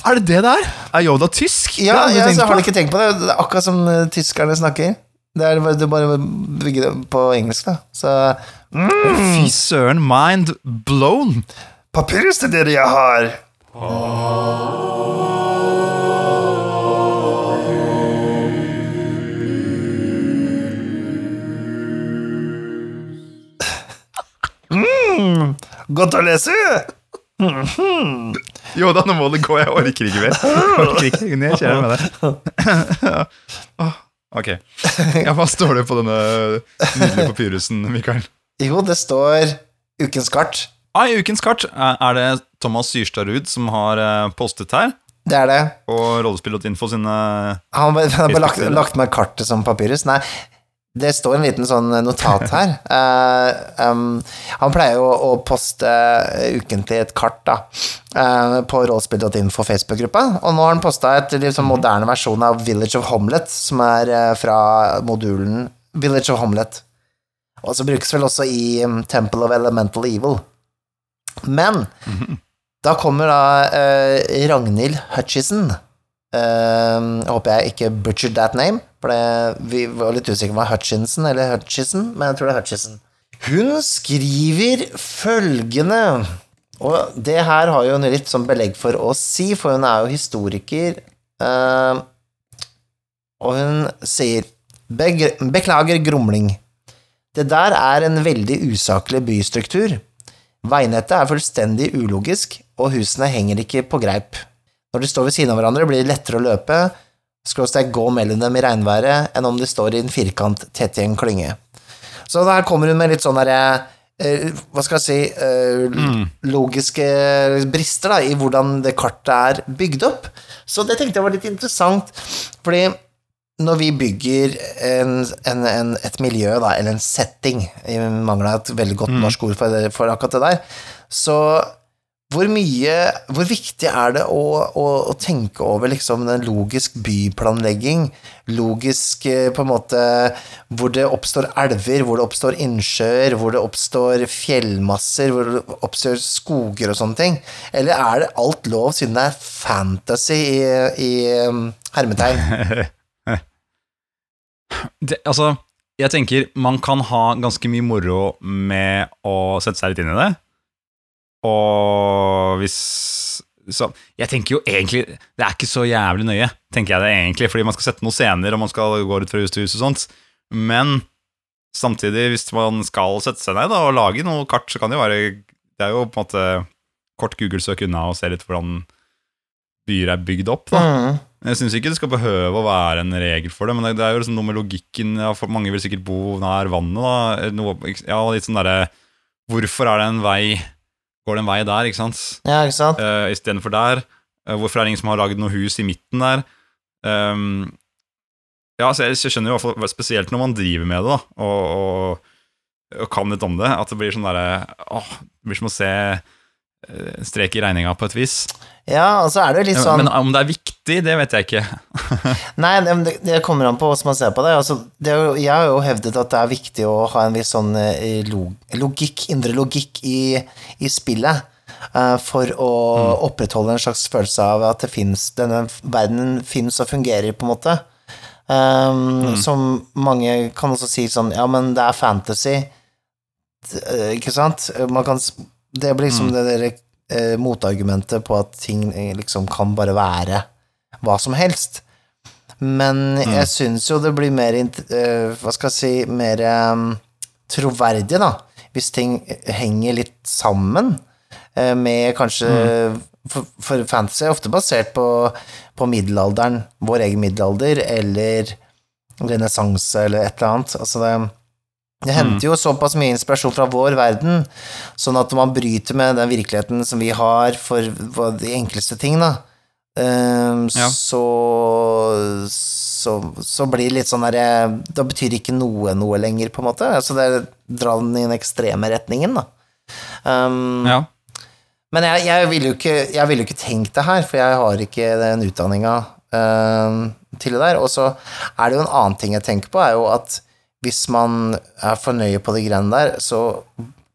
er det det der? Er Yoda tysk? Ja, Ja, har jeg har ikke tenkt på det. Det er akkurat som eh, tyskerne snakker. Det er bare, du bare bygger det på engelsk, da. Så Fy søren, mind blown. Papyrus til dere jeg har. Mm, godt å lese. Jo da nå må det gå. Jeg orker ikke mer. Jeg orker ikke. Jeg kjeder med det. Ok. Ja, hva står det på denne nydelige papyrusen, Mikael? Jo, det står Ukens kart. Ah, I ukens kart er det Thomas Syrstad Ruud som har eh, postet her, Det er det. og rollespill.info sine Han har bare, han har bare lagt, lagt med kartet som papyrus. Nei, det står en liten sånn notat her. Uh, um, han pleier jo å poste ukentlig et kart da, uh, på rollspill.info Facebook-gruppa, og nå har han posta et sånn moderne versjon av Village of Homelet, som er uh, fra modulen Village of Homelet. Og så brukes vel også i um, Temple of Elemental Evil. Men da kommer da eh, Ragnhild Hutchison. Eh, håper jeg ikke butchered that name, for det, vi var litt usikre på om det var Hutchinson eller Hutchison, men jeg tror det er Hutchison. Hun skriver følgende Og det her har hun litt sånn belegg for å si, for hun er jo historiker. Uh, og hun sier Beklager grumling. Det der er en veldig usaklig bystruktur. Veinettet er fullstendig ulogisk, og husene henger ikke på greip. Når de står ved siden av hverandre, blir det lettere å løpe, skråstrek gå mellom dem i regnværet, enn om de står i en firkant tett i en klynge. Så der kommer hun med litt sånn derre eh, Hva skal jeg si eh, Logiske brister da, i hvordan det kartet er bygd opp. Så det tenkte jeg var litt interessant, fordi når vi bygger en, en, en, et miljø, da, eller en setting, i mangel av et veldig godt norsk ord for, for akkurat det der, så hvor mye Hvor viktig er det å, å, å tenke over liksom den logisk byplanlegging, logisk eh, på en måte Hvor det oppstår elver, hvor det oppstår innsjøer, hvor det oppstår fjellmasser, hvor det oppstår skoger og sånne ting? Eller er det alt lov siden det er fantasy i, i um, hermetegn? det, Altså, Jeg tenker man kan ha ganske mye moro med å sette seg litt inn i det. Og hvis så, Jeg tenker jo egentlig Det er ikke så jævlig nøye, tenker jeg det egentlig, fordi man skal sette noen scener, og man skal gå ut fra hus til hus og sånt. Men samtidig, hvis man skal sette seg ned da, og lage noe kart, så kan det jo være Det er jo på en måte kort Google-søk unna og se litt hvordan byer er bygd opp. da Mm. Jeg syns ikke det skal behøve å være en regel for det, men det, er jo liksom noe med logikken ja, for Mange vil sikkert bo nær vannet, da. Noe, ja, litt sånn derre Hvorfor er det en vei Går det en vei der, ikke sant? Ja, ikke sant? Uh, Istedenfor der. Uh, hvorfor er det ingen som har lagd noe hus i midten der? Um, ja, så jeg, skjønner jo hvert Spesielt når man driver med det, da, og, og, og kan litt om det, at det blir sånn derre Åh, det blir som å se eh, strek i regninga på et vis. Ja, og så er det jo litt sånn Men om det er viktig, det vet jeg ikke. Nei, det, kommer an på hvordan man ser på det. Altså, det jo, jeg har jo hevdet at det er viktig å ha en viss sånn eh, logikk, indre logikk i, i spillet. eh, for å opprettholde en slags følelse av at det finnes, denne verdenen finnes og fungerer, på en måte. Um, Som mange kan også si sånn Ja, men det er fantasy. Eh, Ikke sant? Man kan, det blir liksom det der, eh, motargumentet på at ting eh, liksom kan bare være hva som helst. Men jeg syns jo det blir mer eh, Hva skal jeg si Mer eh, troverdig, da, hvis ting henger litt sammen eh, med kanskje for, for fantasy er ofte basert på, på middelalderen, vår egen middelalder, eller renessanse, eller et eller annet. Altså det, det henter jo såpass mye inspirasjon fra vår verden, sånn at man bryter med den virkeligheten som vi har for, de enkleste ting, da, Um, Ja. så, så så blir det litt sånn derre Da betyr ikke noe noe lenger, på en måte. Altså det er dra den i den ekstreme retningen, da. Um, Ja. men jeg, jeg ville jo ikke, jeg jo ikke tenkt det her, for jeg har ikke den utdanninga um, til det der. Og så er det jo en annen ting jeg tenker på, er jo at hvis man er for nøye på de greiene der, så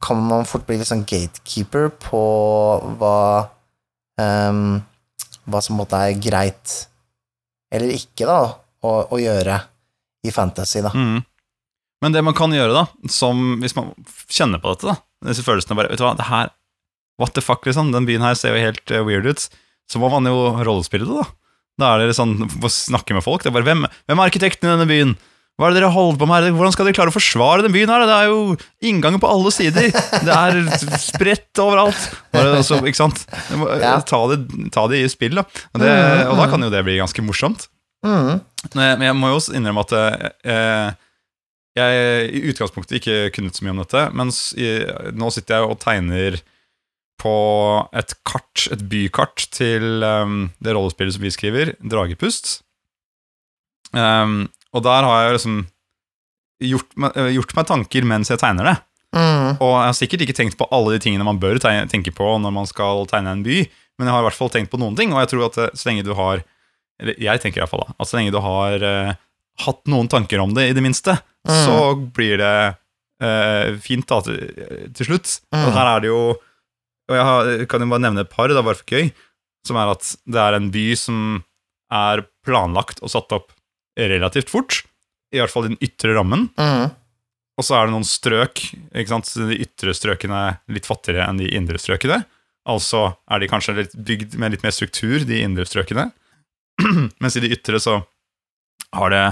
kan man fort bli litt sånn gatekeeper på hva um, Hva som måte er greit eller ikke, da, å, å gjøre i fantasy, da. Mm. Men det man kan gjøre, da, som hvis man kjenner på dette, da Disse følelsene bare Vet du hva, det her What the fuck, liksom? Den byen her ser jo helt eh, weird ut. Så må man jo rollespille det, da. Da er det sånn snakke med folk. Det er bare hvem, hvem er arkitekten i denne byen? Hva er det dere holder på med her? Hvordan skal dere klare å forsvare den byen her? Det er jo innganger på alle sider. Det er spredt overalt. Altså, ikke sant? Ta, det, ta det i spill, da. Og, det, og da kan jo det bli ganske morsomt. Mm. Men jeg må jo også innrømme at eh, jeg i utgangspunktet ikke kunnet så mye om dette, Men nå sitter jeg og tegner på et kart, et bykart til um, det rollespillet som vi skriver, Dragepust. Um, og der har jeg liksom gjort, eh, gjort meg tanker mens jeg tegner det. Mm. Og jeg har sikkert ikke tenkt på alle de tingene man bør tenke på når man skal tegne en by, men jeg har i hvert fall tenkt på noen ting, og jeg tror at eh, så lenge du har Eller jeg tenker i hvert fall da, at så lenge du har uh, hatt noen tanker om det, i det minste, så blir det uh, fint da til, til slutt. Og her er det jo Og jeg har, kan jo bare nevne et par, det er bare for gøy, som er at det er en by som er planlagt og satt opp relativt fort, i hvert fall i den ytre rammen. Mm. Og så er det noen strøk? De ytre strøkene er litt fattigere enn de indre strøkene. Altså er de kanskje litt bygd med litt mer struktur, de indre strøkene. Mens i de ytre så har det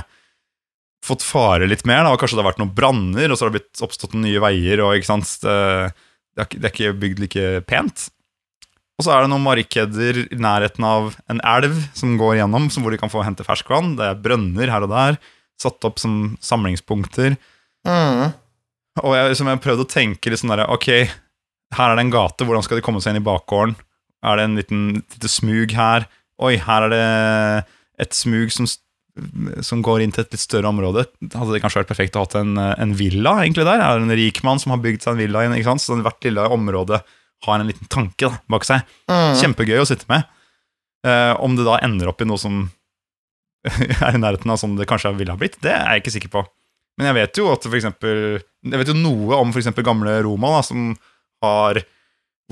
fått fare litt mer, da, kanskje det har vært noen branner, og så har det blitt oppstått nye veier, og ikke sant, det, det er ikke bygd like pent. Og så er det noen markeder i nærheten av en elv som går gjennom, som hvor de kan få hente ferskvann. Det er brønner her og der, satt opp som samlingspunkter. Mm. Og jeg, liksom, jeg har prøvd å tenke litt sånn der, ok, her er det en gate, hvordan skal de komme seg inn i bakgården? Er det en liten lite smug her? Oi, her er det et smug som, som går inn til et litt større område. Hadde det kanskje vært perfekt å ha en, en villa egentlig der? Er det en rik mann som har bygd seg en villa, inn, ikke sant? Så hvert lille område har en liten tanke da, bak seg. Mm. Kjempegøy å sitte med. Eh, om det da ender opp i noe som er i nærheten av sånn det kanskje ville ha blitt, det er jeg ikke sikker på. Men jeg vet jo at for eksempel Jeg vet jo noe om eksempel gamle Roma, da, som har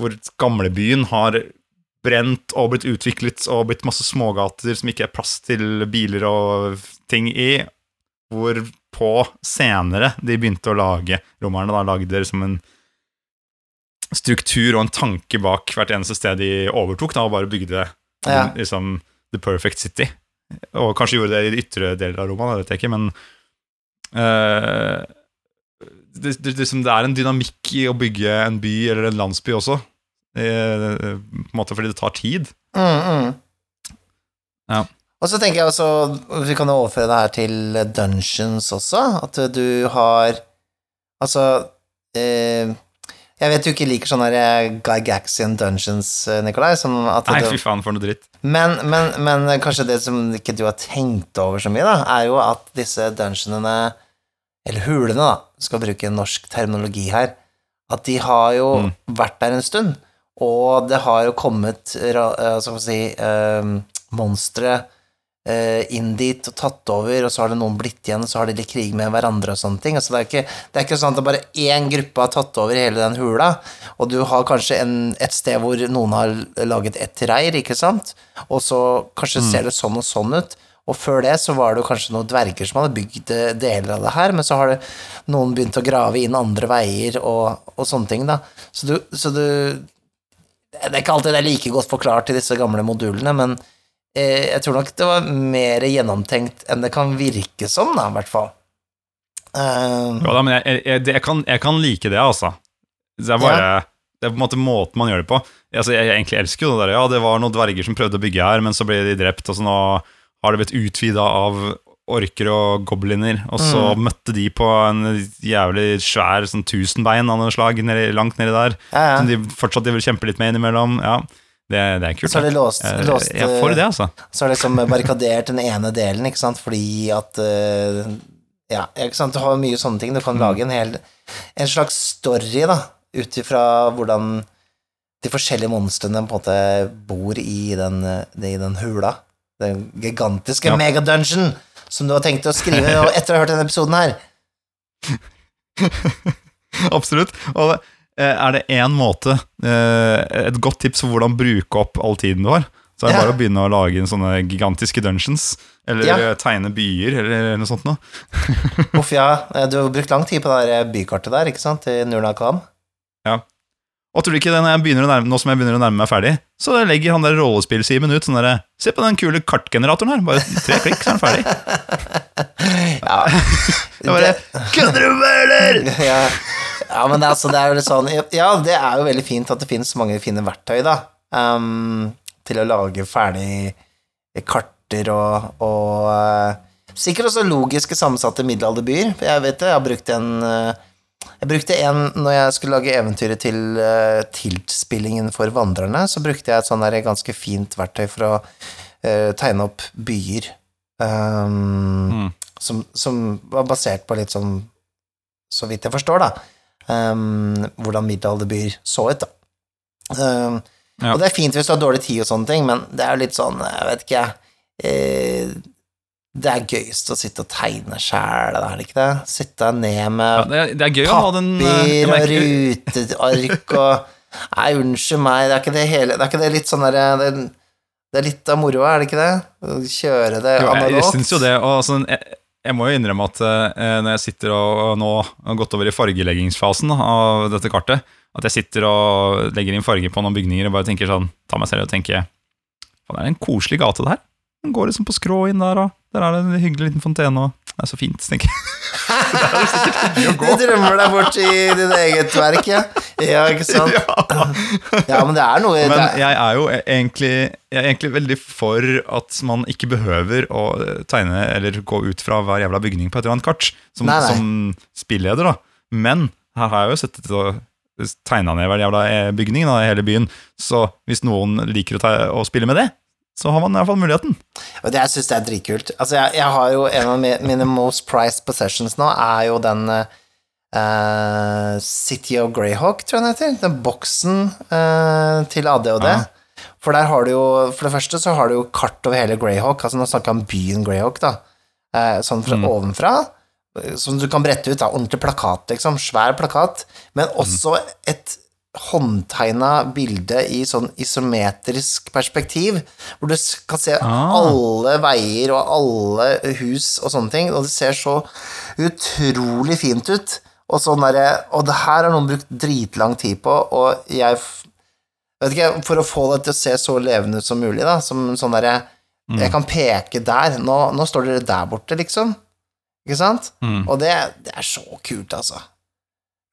Hvor gamlebyen har brent og blitt utviklet og blitt masse smågater som ikke er plass til biler og ting i. Hvorpå senere de begynte å lage romerne. da Lagde det som en struktur og en tanke bak hvert eneste sted de overtok, da, og bare bygde Ja. liksom The Perfect City. Og kanskje gjorde det i de ytre deler av Roma, det vet jeg ikke, men uh, det, det, det, det er en dynamikk i å bygge en by eller en landsby også. Eh, på en måte fordi det tar tid. Mm, mm. Ja. Og så tenker jeg også Vi kan overføre det her til Dungeons også. At du har Altså eh, Jeg vet du ikke liker sånne der Gygaxian Dungeons, eh, Nikolai. Som at Nei, fy faen, for noe dritt. men, men, men kanskje det som ikke du har tenkt over så mye, da, er jo at disse dungeonene, eller hulene, da, skal bruke norsk terminologi her, at de har jo Mm. vært der en stund, og det har jo kommet eh, hva skal man si, øh, monstre eh, inn dit og tatt over, og så har det noen blitt igjen, og så har de litt krig med hverandre og sånne ting. Altså, det, er ikke, det er ikke sånn at det bare én gruppe har tatt over hele den hula, og du har kanskje en, et sted hvor noen har laget et reir, ikke sant, og så kanskje ser det sånn og sånn ut. Og før det så var det jo kanskje noen dverger som hadde bygd eh, deler av det her, men så har det noen begynt å grave inn andre veier og, og sånne ting, da. Så du, så du Det er ikke alltid det er like godt forklart i disse gamle modulene, men eh, jeg tror nok det var mer gjennomtenkt enn det kan virke som, da, i hvert fall. Uh, Ja, da, men jeg, jeg, jeg, kan, jeg kan like det, altså. Det er bare Det er på en måte måten man gjør det på. Altså, jeg, jeg egentlig elsker jo det der. Ja, det var noen dverger som prøvde å bygge her, men så ble de drept, og så nå har det blitt utvida av orker og gobliner, og så Mm. møtte de på en jævlig svær sånn tusenbein av noe slag nedi, langt nedi der, ja, ja. som de fortsatt de vil kjempe litt med innimellom. Ja, det, det er kult. Så har de låst, Jeg, låst jeg for det, altså. Så har de liksom barrikadert den ene delen, ikke sant, fordi at eh, Ja, ikke sant, du har mye sånne ting. Du kan lage en hel En slags story, da, ut ifra hvordan de forskjellige monstrene på en måte bor i den, eh, i den hula. Den gigantiske Ja. megadungeon som du har tenkt å skrive etter å ha hørt denne episoden her. Absolutt. Og eh, er det én måte, eh, et godt tips for hvordan bruke opp all tiden du har, så er det Ja. bare å begynne å lage inn sånne gigantiske dungeons, eller Ja. eh, tegne byer, eller noe sånt noe. Uff, ja, eh, du har brukt lang tid på det bykartet der, ikke sant, i Nurnakam. Og tror du ikke det, når jeg begynner å nærme, nå som jeg begynner å nærme meg ferdig, så legger han der rollespill-Simen ut sånn derre Se på den kule kartgeneratoren her, bare tre klikk, så er den ferdig. Ja, Jeg bare Kødder du med, eller?! ja. Ja, men altså, det er jo litt sånn Ja, det er jo veldig fint at det finnes mange fine verktøy, da, um, til å lage ferdig karter og, og uh, Sikkert også logiske sammensatte middelalderbyer. Jeg vet det, jeg har brukt en eh, Jeg brukte en når jeg skulle lage eventyret til uh, Tilt-spillingen for vandrerne, så brukte jeg et sånn ganske fint verktøy for å uh, tegne opp byer. Um, Mm. som, som var basert på litt sånn så vidt jeg forstår, da, ehm, hvordan middelalderbyer så ut, da. Um, Ja. Og det er fint hvis du har dårlig tid og sånne ting, men det er jo litt sånn, jeg vet ikke, eh, det er gøyest å sitte og tegne sjæl, er det ikke det? Sitte ned Ja, med det, er, det er gøy den eh, papir og ruteark og Nei, unnskyld meg, det er ikke det hele Det er ikke det litt sånn derre det, det er litt av moroa, er det ikke det? Kjøre det Jo, jeg, analogt. syns jo det. Og sånn jeg, jeg må jo innrømme at eh, når jeg sitter og, nå har gått over i fargeleggingsfasen av dette kartet, at jeg sitter og legger inn farger på noen bygninger og bare tenker sånn, tar meg selv og tenker Faen, det er en koselig gate, det her. Den går liksom på skrå inn der, og der er det en hyggelig liten fontene, og det er så fint, tenker jeg. Du drømmer deg bort i ditt eget verk, ja. Ja, ikke sant? Ja, men det er noe Men er, jeg er jo egentlig, jeg er egentlig veldig for at man ikke behøver å tegne eller gå ut fra hver jævla bygning på et eller annet kart, som, Nei, nei. som spilleder, da. Men her har jeg jo sett å tegna ned hver jævla eh, bygning da, i hele byen, så hvis noen liker å, å spille med det, så har man iallfall muligheten. Og det jeg syns er dritkult. Altså, jeg, jeg har jo en av mine most prized possessions nå, er jo den uh, City of Greyhawk, tror jeg den heter. Den boksen uh, til ADHD. Ja. For der har du jo For det første så har du jo kart over hele Greyhawk, altså nå snakker jeg om byen Greyhawk, da. Eh, sånn fra Mm. ovenfra. Som du kan brette ut, da. Ordentlig plakat, liksom. Svær plakat. Men også et håndtegna bilde i sånn isometrisk perspektiv, hvor du kan se Ah. alle veier og alle hus og sånne ting, og det ser så utrolig fint ut. Og, sånn derre- og det her har noen brukt dritlang tid på, og jeg vet ikke, For å få det til å se så levende ut som mulig, da, som sånn derre Jeg kan peke der. Nå, nå står dere der borte, liksom. Ikke sant? Mm. Og det, det er så kult, altså.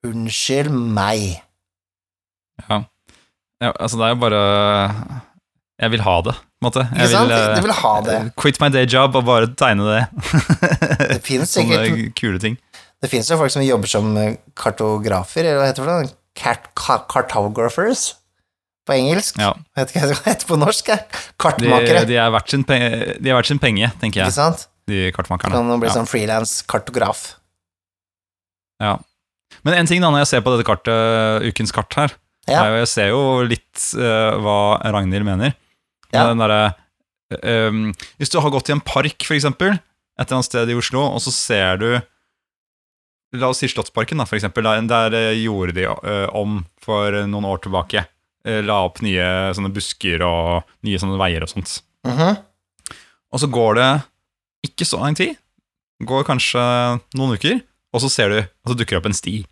Unnskyld meg. Ja. ja, altså det er jo bare Jeg vil ha det, på en måte. Jeg sant? eh, Du vil ha det. Quit my day job og bare tegne det. Det finnes Sånne sikkert kule ting. Det finnes jo folk som jobber som eh, kartografer, eller hva heter det? for noe? Cart cartographers på engelsk. Ja. Vet ikke hva det heter på norsk. Kartmakere. De, de, er verdt sin penge, de er verdt sin penge, tenker Ikke sant? de kartmakerne. Kan bli Ja. sånn frilans kartograf. Ja. Men en ting da, når jeg ser på dette kartet, ukens kart her, Ja. jeg ser jo litt uh, hva Ragnhild mener. Ja. Den derre, eh, um, hvis du har gått i en park, for eksempel, et eller annet sted i Oslo, og så ser du La oss si Slottsparken, da, for eksempel. Der, der eh, gjorde de om for noen år tilbake. La opp nye sånne busker og nye sånne veier og sånt. Mhm. Og så går det ikke så lang tid. Går kanskje noen uker, og så ser du at det dukker opp en sti.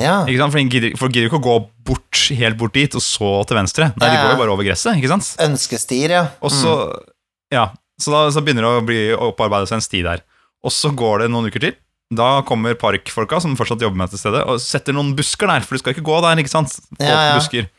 Ja. Ikke sant? For de gidder, folk gidder jo ikke å gå bort, helt bort dit, og så til venstre. Nei, Ja, de går jo bare over gresset, ikke sant? Ønskestier, ja. Og så, ja, så da så begynner det å bli opparbeide seg en sti der. Og så går det noen uker til. Da kommer parkfolka, som fortsatt jobber med dette stedet, og setter noen busker der, for du skal ikke gå der, ikke sant? Ja, ja. busker.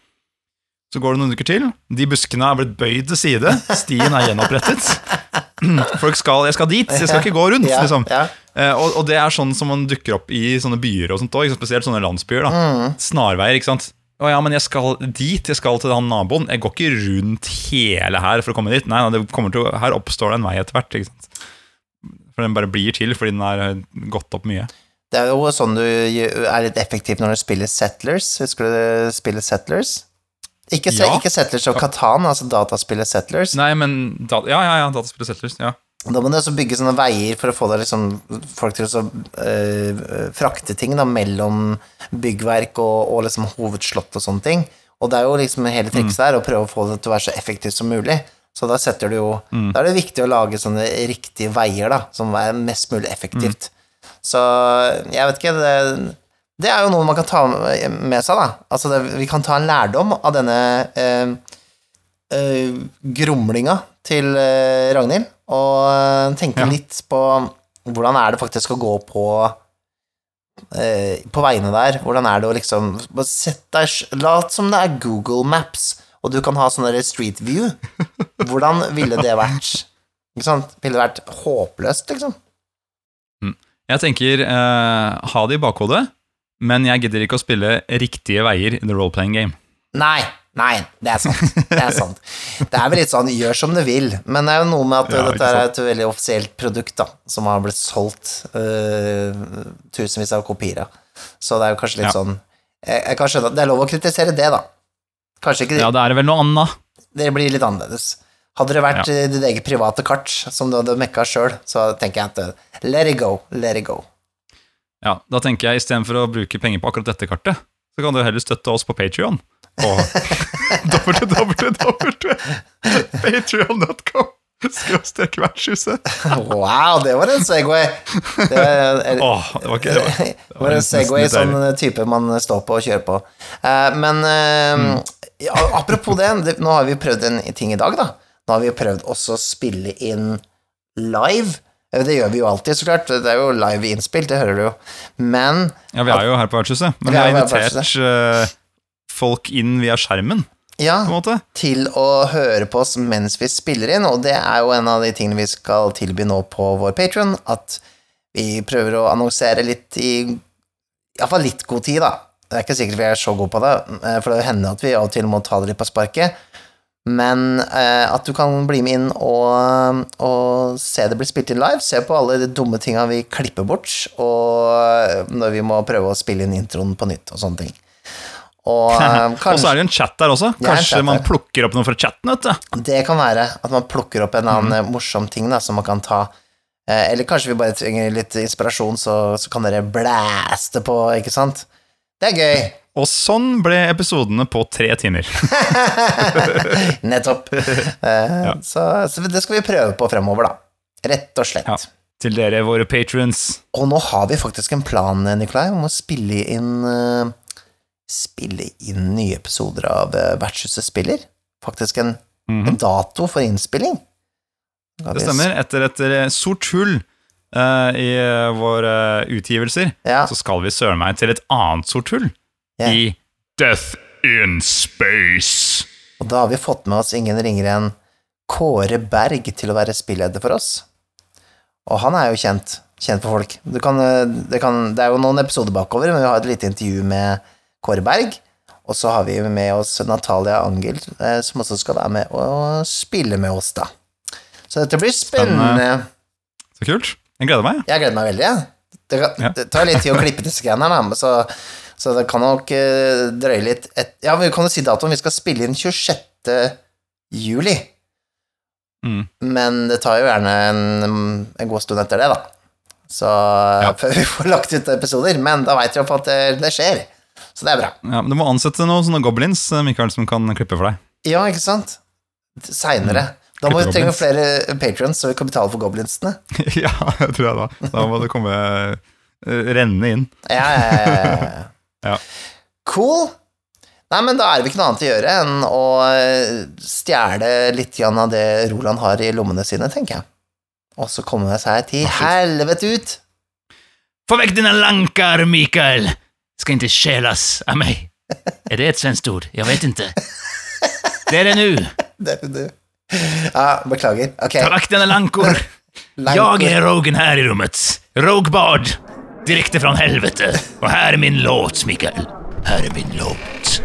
Så går det noen uker til. De buskene er blitt bøyd til side. Stien er gjenopprettet. Folk skal Jeg skal dit, jeg skal ikke gå rundt, ja, liksom. Ja. Eh, og, og det er sånn som man dukker opp i sånne byer og sånt òg, spesielt sånne landsbyer. da Mm. Snarveier, ikke sant. Å ja, men jeg skal dit, jeg skal til han naboen. Jeg går ikke rundt hele her for å komme dit. Nei, nei, det til, her oppstår det en vei etter hvert. ikke sant? For den bare blir til fordi den er eh, gått opp mye. Det er jo sånn du er litt effektiv når du spiller Settlers. Husker du spillet Settlers? Ikke, se, Ja. ikke Settlers of Katan, altså dataspillet Settlers. Nei, men da, Ja, ja, ja, dataspillet Settlers. Ja. Da må du også bygge sånne veier for å få det liksom, folk til å så, øh, frakte ting da, mellom byggverk og, og liksom hovedslott og sånne ting. Og det er jo liksom hele trikset der å prøve å få det til å være så effektivt som mulig. Så da setter du jo Da er det viktig å lage sånne riktige veier, da, som er mest mulig effektivt. Så jeg vet ikke det, det er jo noe man kan ta med seg, da. Altså det, vi kan ta en lærdom av denne eh, eh, grumlinga til eh, Ragnhild, og eh, tenke Ja. litt på hvordan er det faktisk å gå på eh, på veiene der. Hvordan er det å liksom sett deg Lat som det er Google Maps, og du kan ha sånn Street View. Hvordan ville det vært? Ikke sant? Ville det vært håpløst, liksom? Jeg tenker eh, ha det i bakhodet, men jeg gidder ikke å spille riktige veier i the role-playing game. Nei, nei, det er sant. Det er sant. Det er vel litt sånn gjør som du vil, men det er jo noe med at Ja, dette er et veldig offisielt produkt, da, som har blitt solgt uh, tusenvis av kopier av. Så det er jo kanskje litt Ja. sånn jeg, jeg kan skjønne at det er lov å kritisere det, da. Kanskje ikke Ja, det er vel noe annet. Det blir litt annerledes. Hadde det vært Ja. eh, ditt eget private kart som du hadde mekka sjøl, så tenker jeg at eh, let it go, let it go. Ja, Da tenker jeg istedenfor å bruke penger på akkurat dette kartet, så kan du heller støtte oss på Patrion. Www.patrion.com skråstrek vertshuset. Wow, det var en Segway! Det var, Åh, det var ikke det. Var, Det var en Segway sånn type man står på og kjører på. Uh, men uh, Mm. ja, apropos det, det, nå har vi prøvd en ting i dag, da. Nå har vi prøvd også å spille inn live. Eh, Det gjør vi jo alltid, så klart. Det er jo live innspill, det hører du jo. Men Ja, vi er jo her på vertshuset, men Vi har invitert eh, folk inn via skjermen, ja, til å høre på oss mens vi spiller inn, og det er jo en av de tingene vi skal tilby nå på vår Patron, at vi prøver å annonsere litt i iallfall litt god tid, da. Det er ikke sikkert vi er så gode på det, eh, for det hender at vi av og til må ta det litt på sparket. Men eh, at du kan bli med inn og, og se det bli spilt inn live, se på alle de dumme tinga vi klipper bort, og når vi må prøve å spille inn introen på nytt og sånne ting. Og kanskje, Og så er det en chat der også. Kanskje man plukker opp noe fra chatten, vet du. Det kan være at man plukker opp en annen mm. morsom ting da, som man kan ta. Eh, Eller kanskje vi bare trenger litt inspirasjon, så, så kan dere blæste på, ikke sant? Det er gøy. Og sånn ble episodene på tre timer. Nettopp. Eh, så, så det skal vi prøve på fremover, da. Rett og slett. Ja. Til dere, våre patrons. Og nå har vi faktisk en plan, Nikolai, om å spille inn uh, Spille inn nye episoder av uh, Vertshuset spiller. Faktisk en, en dato for innspilling. Da Det stemmer. Etter et sort hull i våre utgivelser, Ja. så skal vi søren meg til et annet sort hull. Ja. I Death in space. Og da har vi fått med oss ingen ringere enn Kåre Berg til å være spilleder for oss. Og han er jo kjent, kjent for folk. Du kan, eh, det, kan, det er jo noen episoder bakover, men vi har et lite intervju med Kåre Berg. Og så har vi med oss Natalia Angel, eh, som også skal være med og spille med oss, da. Så dette blir spennende. Spennende. Så kult. Jeg gleder meg. Jeg gleder meg veldig. jeg. Det, Ja. det tar litt tid å klippe disse greiene, her, da, så, så det kan nok eh, drøye litt et, Ja, vi kan jo si datoen. Vi skal spille inn 26. juli. Mm. Men det tar jo gjerne en, en god stund etter det, da. Så før vi får lagt ut episoder. Men da veit vi iallfall at det, det skjer. Så det er bra. Ja, men Du må ansette noen sånne goblins eh, Mikael, som kan klippe for deg. Ja, ikke sant? Seinere. Da må vi trenge flere patrons, så vi kan betale for goblinsene. ja, jeg tror jeg da. Da må det komme uh, rennende inn. Ja, ja, ja, ja. Cool. Nei, men da er det ikke noe annet å gjøre enn å eh, stjele litt av det Roland har i lommene sine, tenker jeg. Og så komme seg til helvete ut. Få vekk dine lankar, Mikael! Skal ikke stjälas av meg. Er det et svenskt ord? Jeg vet ikke. Det er det nå. Det er du. Ja, beklager. Ok. Ta vekk dine lankor. Jeg er Rogen her i rommet. Rogbard. Direkt fra helvete. Og her er min låt, Mikael. Her er min låt.